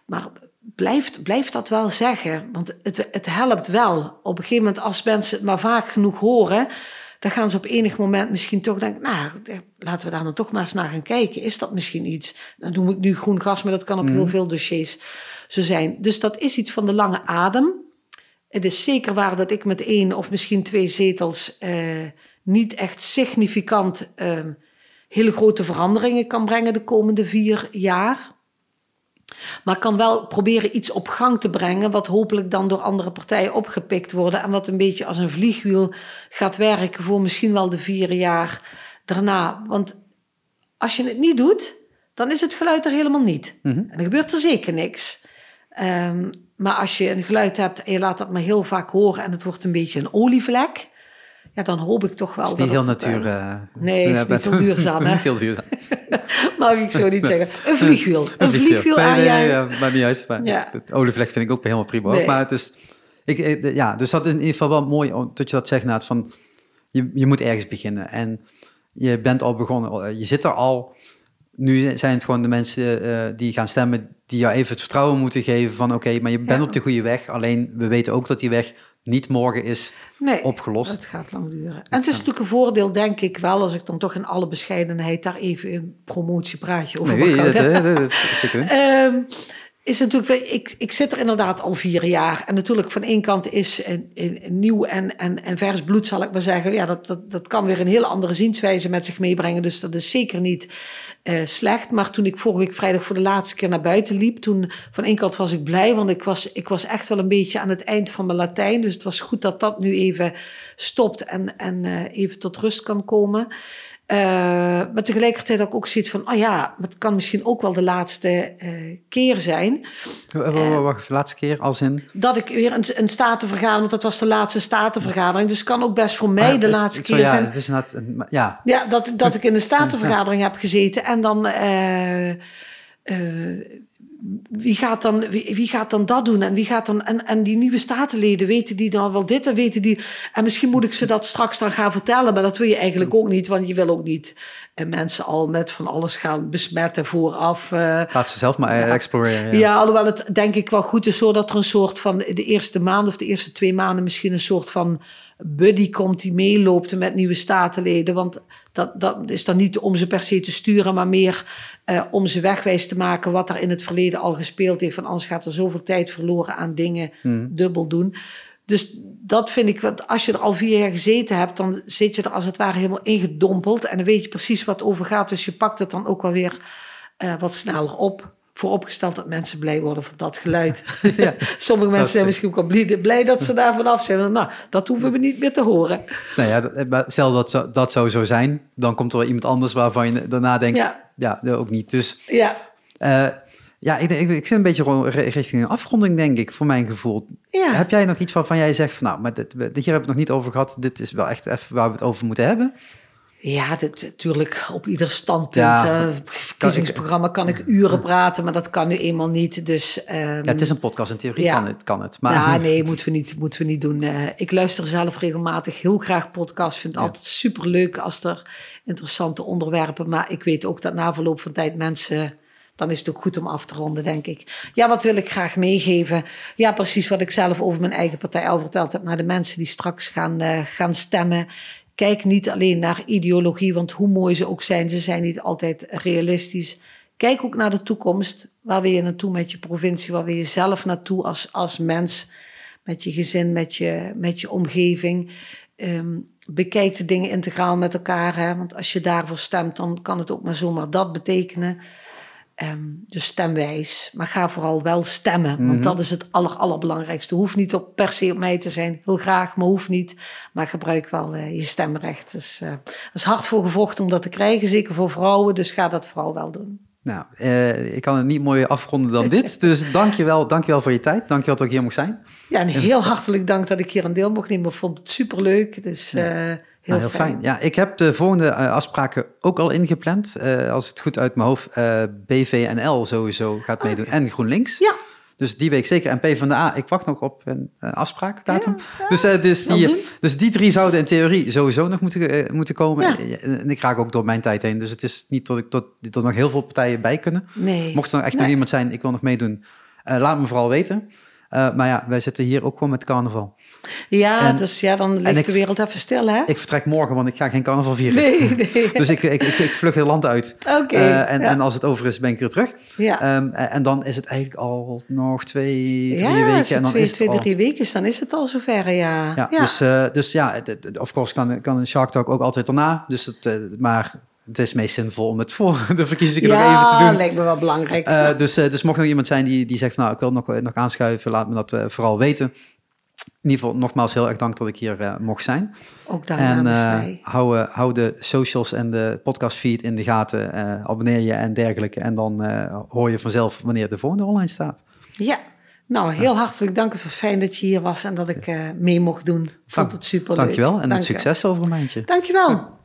Maar blijft, blijft dat wel zeggen, want het, het helpt wel. Op een gegeven moment, als mensen het maar vaak genoeg horen, dan gaan ze op enig moment misschien toch denken, nou, laten we daar dan toch maar eens naar gaan kijken. Is dat misschien iets? Dan noem ik nu groen gas, maar dat kan op heel mhm. veel dossiers zo zijn. Dus dat is iets van de lange adem. Het is zeker waar dat ik met één of misschien twee zetels uh, niet echt significant uh, hele grote veranderingen kan brengen de komende vier jaar. Maar kan wel proberen iets op gang te brengen, wat hopelijk dan door andere partijen opgepikt worden. En wat een beetje als een vliegwiel gaat werken voor misschien wel de vier jaar daarna. Want als je het niet doet, dan is het geluid er helemaal niet. Mhm. En dan gebeurt er zeker niks. Um, maar als je een geluid hebt en je laat dat maar heel vaak horen en het wordt een beetje een olievlek, ja, dan hoop ik toch wel. Het is niet heel natuur. Uh, nee, het is niet heel duurzaam. Hè? niet heel duurzaam. Mag ik zo niet zeggen. Een vliegwiel. Een, vliegwiel aan nee, nee, maar niet uit. Maar ja. Het olievlek vind ik ook helemaal prima. Nee. Maar het is, ik, ja, dus dat is in ieder geval wel mooi dat je dat zegt, Naat, van je, je moet ergens beginnen. En je bent al begonnen, je zit er al. Nu zijn het gewoon de mensen uh, die gaan stemmen, die jou even het vertrouwen moeten geven van oké, maar je bent op de goede weg. Alleen we weten ook dat die weg niet morgen is nee, opgelost. Het gaat lang duren. En het is natuurlijk een voordeel, denk ik wel, als ik dan toch in alle bescheidenheid daar even een promotiepraatje over nee, mag houden. Dat, dat, dat, is natuurlijk, ik, ik zit er inderdaad al vier jaar. En natuurlijk, van één kant is een, een, nieuw en, en, en vers bloed, zal ik maar zeggen. Ja, dat, dat, dat kan weer een hele andere zienswijze met zich meebrengen. Dus dat is zeker niet uh, slecht. Maar toen ik vorige week vrijdag voor de laatste keer naar buiten liep, toen van één kant was ik blij, want ik was, ik was echt wel een beetje aan het eind van mijn Latijn. Dus het was goed dat dat nu even stopt en, en even tot rust kan komen. Uh, maar tegelijkertijd ook zoiets van, oh ja, het kan misschien ook wel de laatste uh, keer zijn. Uh, Wacht, de laatste keer als in? Dat ik weer een, een statenvergadering, want dat was de laatste statenvergadering. Dus het kan ook best voor mij ah, de laatste keer ja, zijn. Het is net, ja, ja dat, dat ik in de statenvergadering heb gezeten en dan wie gaat, dan, wie, wie, gaat dan dat doen? En wie gaat dan, en, en die nieuwe statenleden, weten die dan wel dit en weten die, en misschien moet ik ze dat straks dan gaan vertellen, maar dat wil je eigenlijk ook niet, want je wil ook niet en eh, mensen al met van alles gaan besmetten vooraf. Uh, Laat ze zelf maar uh, exploreren. Ja. ja. alhoewel het denk ik wel goed is, zodat er een soort van de eerste maand of de eerste twee maanden misschien een soort van buddy komt die meeloopt met nieuwe statenleden. Want dat, dat is dan niet om ze per se te sturen, maar meer uh, om ze wegwijs te maken wat er in het verleden al gespeeld heeft. Van anders gaat er zoveel tijd verloren aan dingen Hmm. dubbel doen. Dus dat vind ik, wat als je er al vier jaar gezeten hebt, dan zit je er als het ware helemaal ingedompeld. En dan weet je precies wat over gaat. Dus je pakt het dan ook wel weer uh, wat sneller op. Vooropgesteld dat mensen blij worden van dat geluid. Ja, Sommige mensen zijn misschien ook blij, blij dat ze daar vanaf zijn. Nou, dat hoeven we niet meer te horen. Nou ja, dat- maar stel dat dat zou zo zijn, dan komt er wel iemand anders waarvan je daarna denkt, ja, Ja. ook niet. Dus Ja, eh, ja, ik, ik, ik zit een beetje richting een afronding, denk ik, voor mijn gevoel. ja. Heb jij nog iets waarvan jij zegt van, nou, maar dit, dit hier hebben we het nog niet over gehad, dit is wel echt even waar we het over moeten hebben? Ja, natuurlijk op ieder standpunt. Ja. eh, verkiezingsprogramma kan ik uren praten, maar dat kan nu eenmaal niet. Dus, Ja, het is een podcast, in theorie Ja. kan het, kan het. Maar Ja, nee, moeten we niet, moeten we niet doen. Eh, ik luister zelf regelmatig heel graag podcasts. Vind het altijd superleuk als er interessante onderwerpen. Maar ik weet ook dat na verloop van tijd mensen. Dan is het ook goed om af te ronden, denk ik. Ja, wat wil ik graag meegeven? Ja, precies wat ik zelf over mijn eigen partij al verteld heb. Naar de mensen die straks gaan, eh, gaan stemmen. Kijk niet alleen naar ideologie, want hoe mooi ze ook zijn, ze zijn niet altijd realistisch. Kijk ook naar de toekomst. Waar wil je naartoe met je provincie? Waar wil je zelf naartoe als, als mens? Met je gezin, met je, met je omgeving. Ehm, bekijk de dingen integraal met elkaar. Hè? Want als je daarvoor stemt, dan kan het ook maar zomaar dat betekenen. Ehm, dus stemwijs. Maar ga vooral wel stemmen. Want dat is het aller, allerbelangrijkste. Hoeft niet op, per se op mij te zijn. Heel graag, maar hoeft niet. Maar gebruik wel eh, je stemrecht. Dus, dat is hard voor gevochten om dat te krijgen. Zeker voor vrouwen. Dus ga dat vooral wel doen. Nou, eh, ik kan het niet mooier afronden dan dit. Dus dankjewel, dankjewel voor je tijd. Dankjewel dat ik hier mocht zijn. Ja, en heel hartelijk dank dat ik hier een deel mocht nemen. Ik vond het superleuk. Dus heel, Nou, heel fijn. Ja, ik heb de volgende eh, afspraken ook al ingepland. Eh, als het goed uit mijn hoofd, eh, BVNL sowieso gaat meedoen en GroenLinks. Ja, Dus die week zeker. En PvdA, ik wacht nog op een, een afspraakdatum. dus, dus, die, dus die drie zouden in theorie sowieso nog moeten, moeten komen. Ja. En, ik raak ook door mijn tijd heen. Dus het is niet dat ik tot, er nog heel veel partijen bij kunnen. nee. Mocht er echt nog iemand zijn, ik wil nog meedoen. laat me vooral weten. Maar ja, wij zitten hier ook gewoon met carnaval. Ja, En- dus ja, dan ligt ik- de wereld even stil, hè? Ik vertrek morgen, want ik ga geen carnaval vieren. Nee, nee. Dus ik, ik, ik, ik vlug het land uit. Oké. Eh, en, ja. en als het over is, ben ik weer terug. ja. Ehm, en en dan is het eigenlijk al nog twee, drie ja, weken. En dan twee, is het twee al... drie weken is, dan is het al zover, ja. Ja, Dus, eh, dus ja, of course kan, kan een Shark Talk ook altijd daarna. Dus het, eh, maar het is meest zinvol om het voor de verkiezingen nog even te Ja, doen. lijkt me wel belangrijk. Eh, dus, eh, dus mocht er nog iemand zijn die, die zegt, nou, ik wil nog, nog aanschuiven, laat me dat eh, vooral weten. In ieder geval, nogmaals heel erg dank dat ik hier eh, mocht zijn. Ook daar en mij. hou, eh, hou de socials en de podcastfeed in de gaten. abonneer je en dergelijke. En dan hoor je vanzelf wanneer de volgende online staat. Ja, nou, heel hartelijk dank. Het was fijn dat je hier was en dat ik mee mocht doen. Vond Dank- het super leuk. Dankjewel en succes over een maandje. Dankjewel.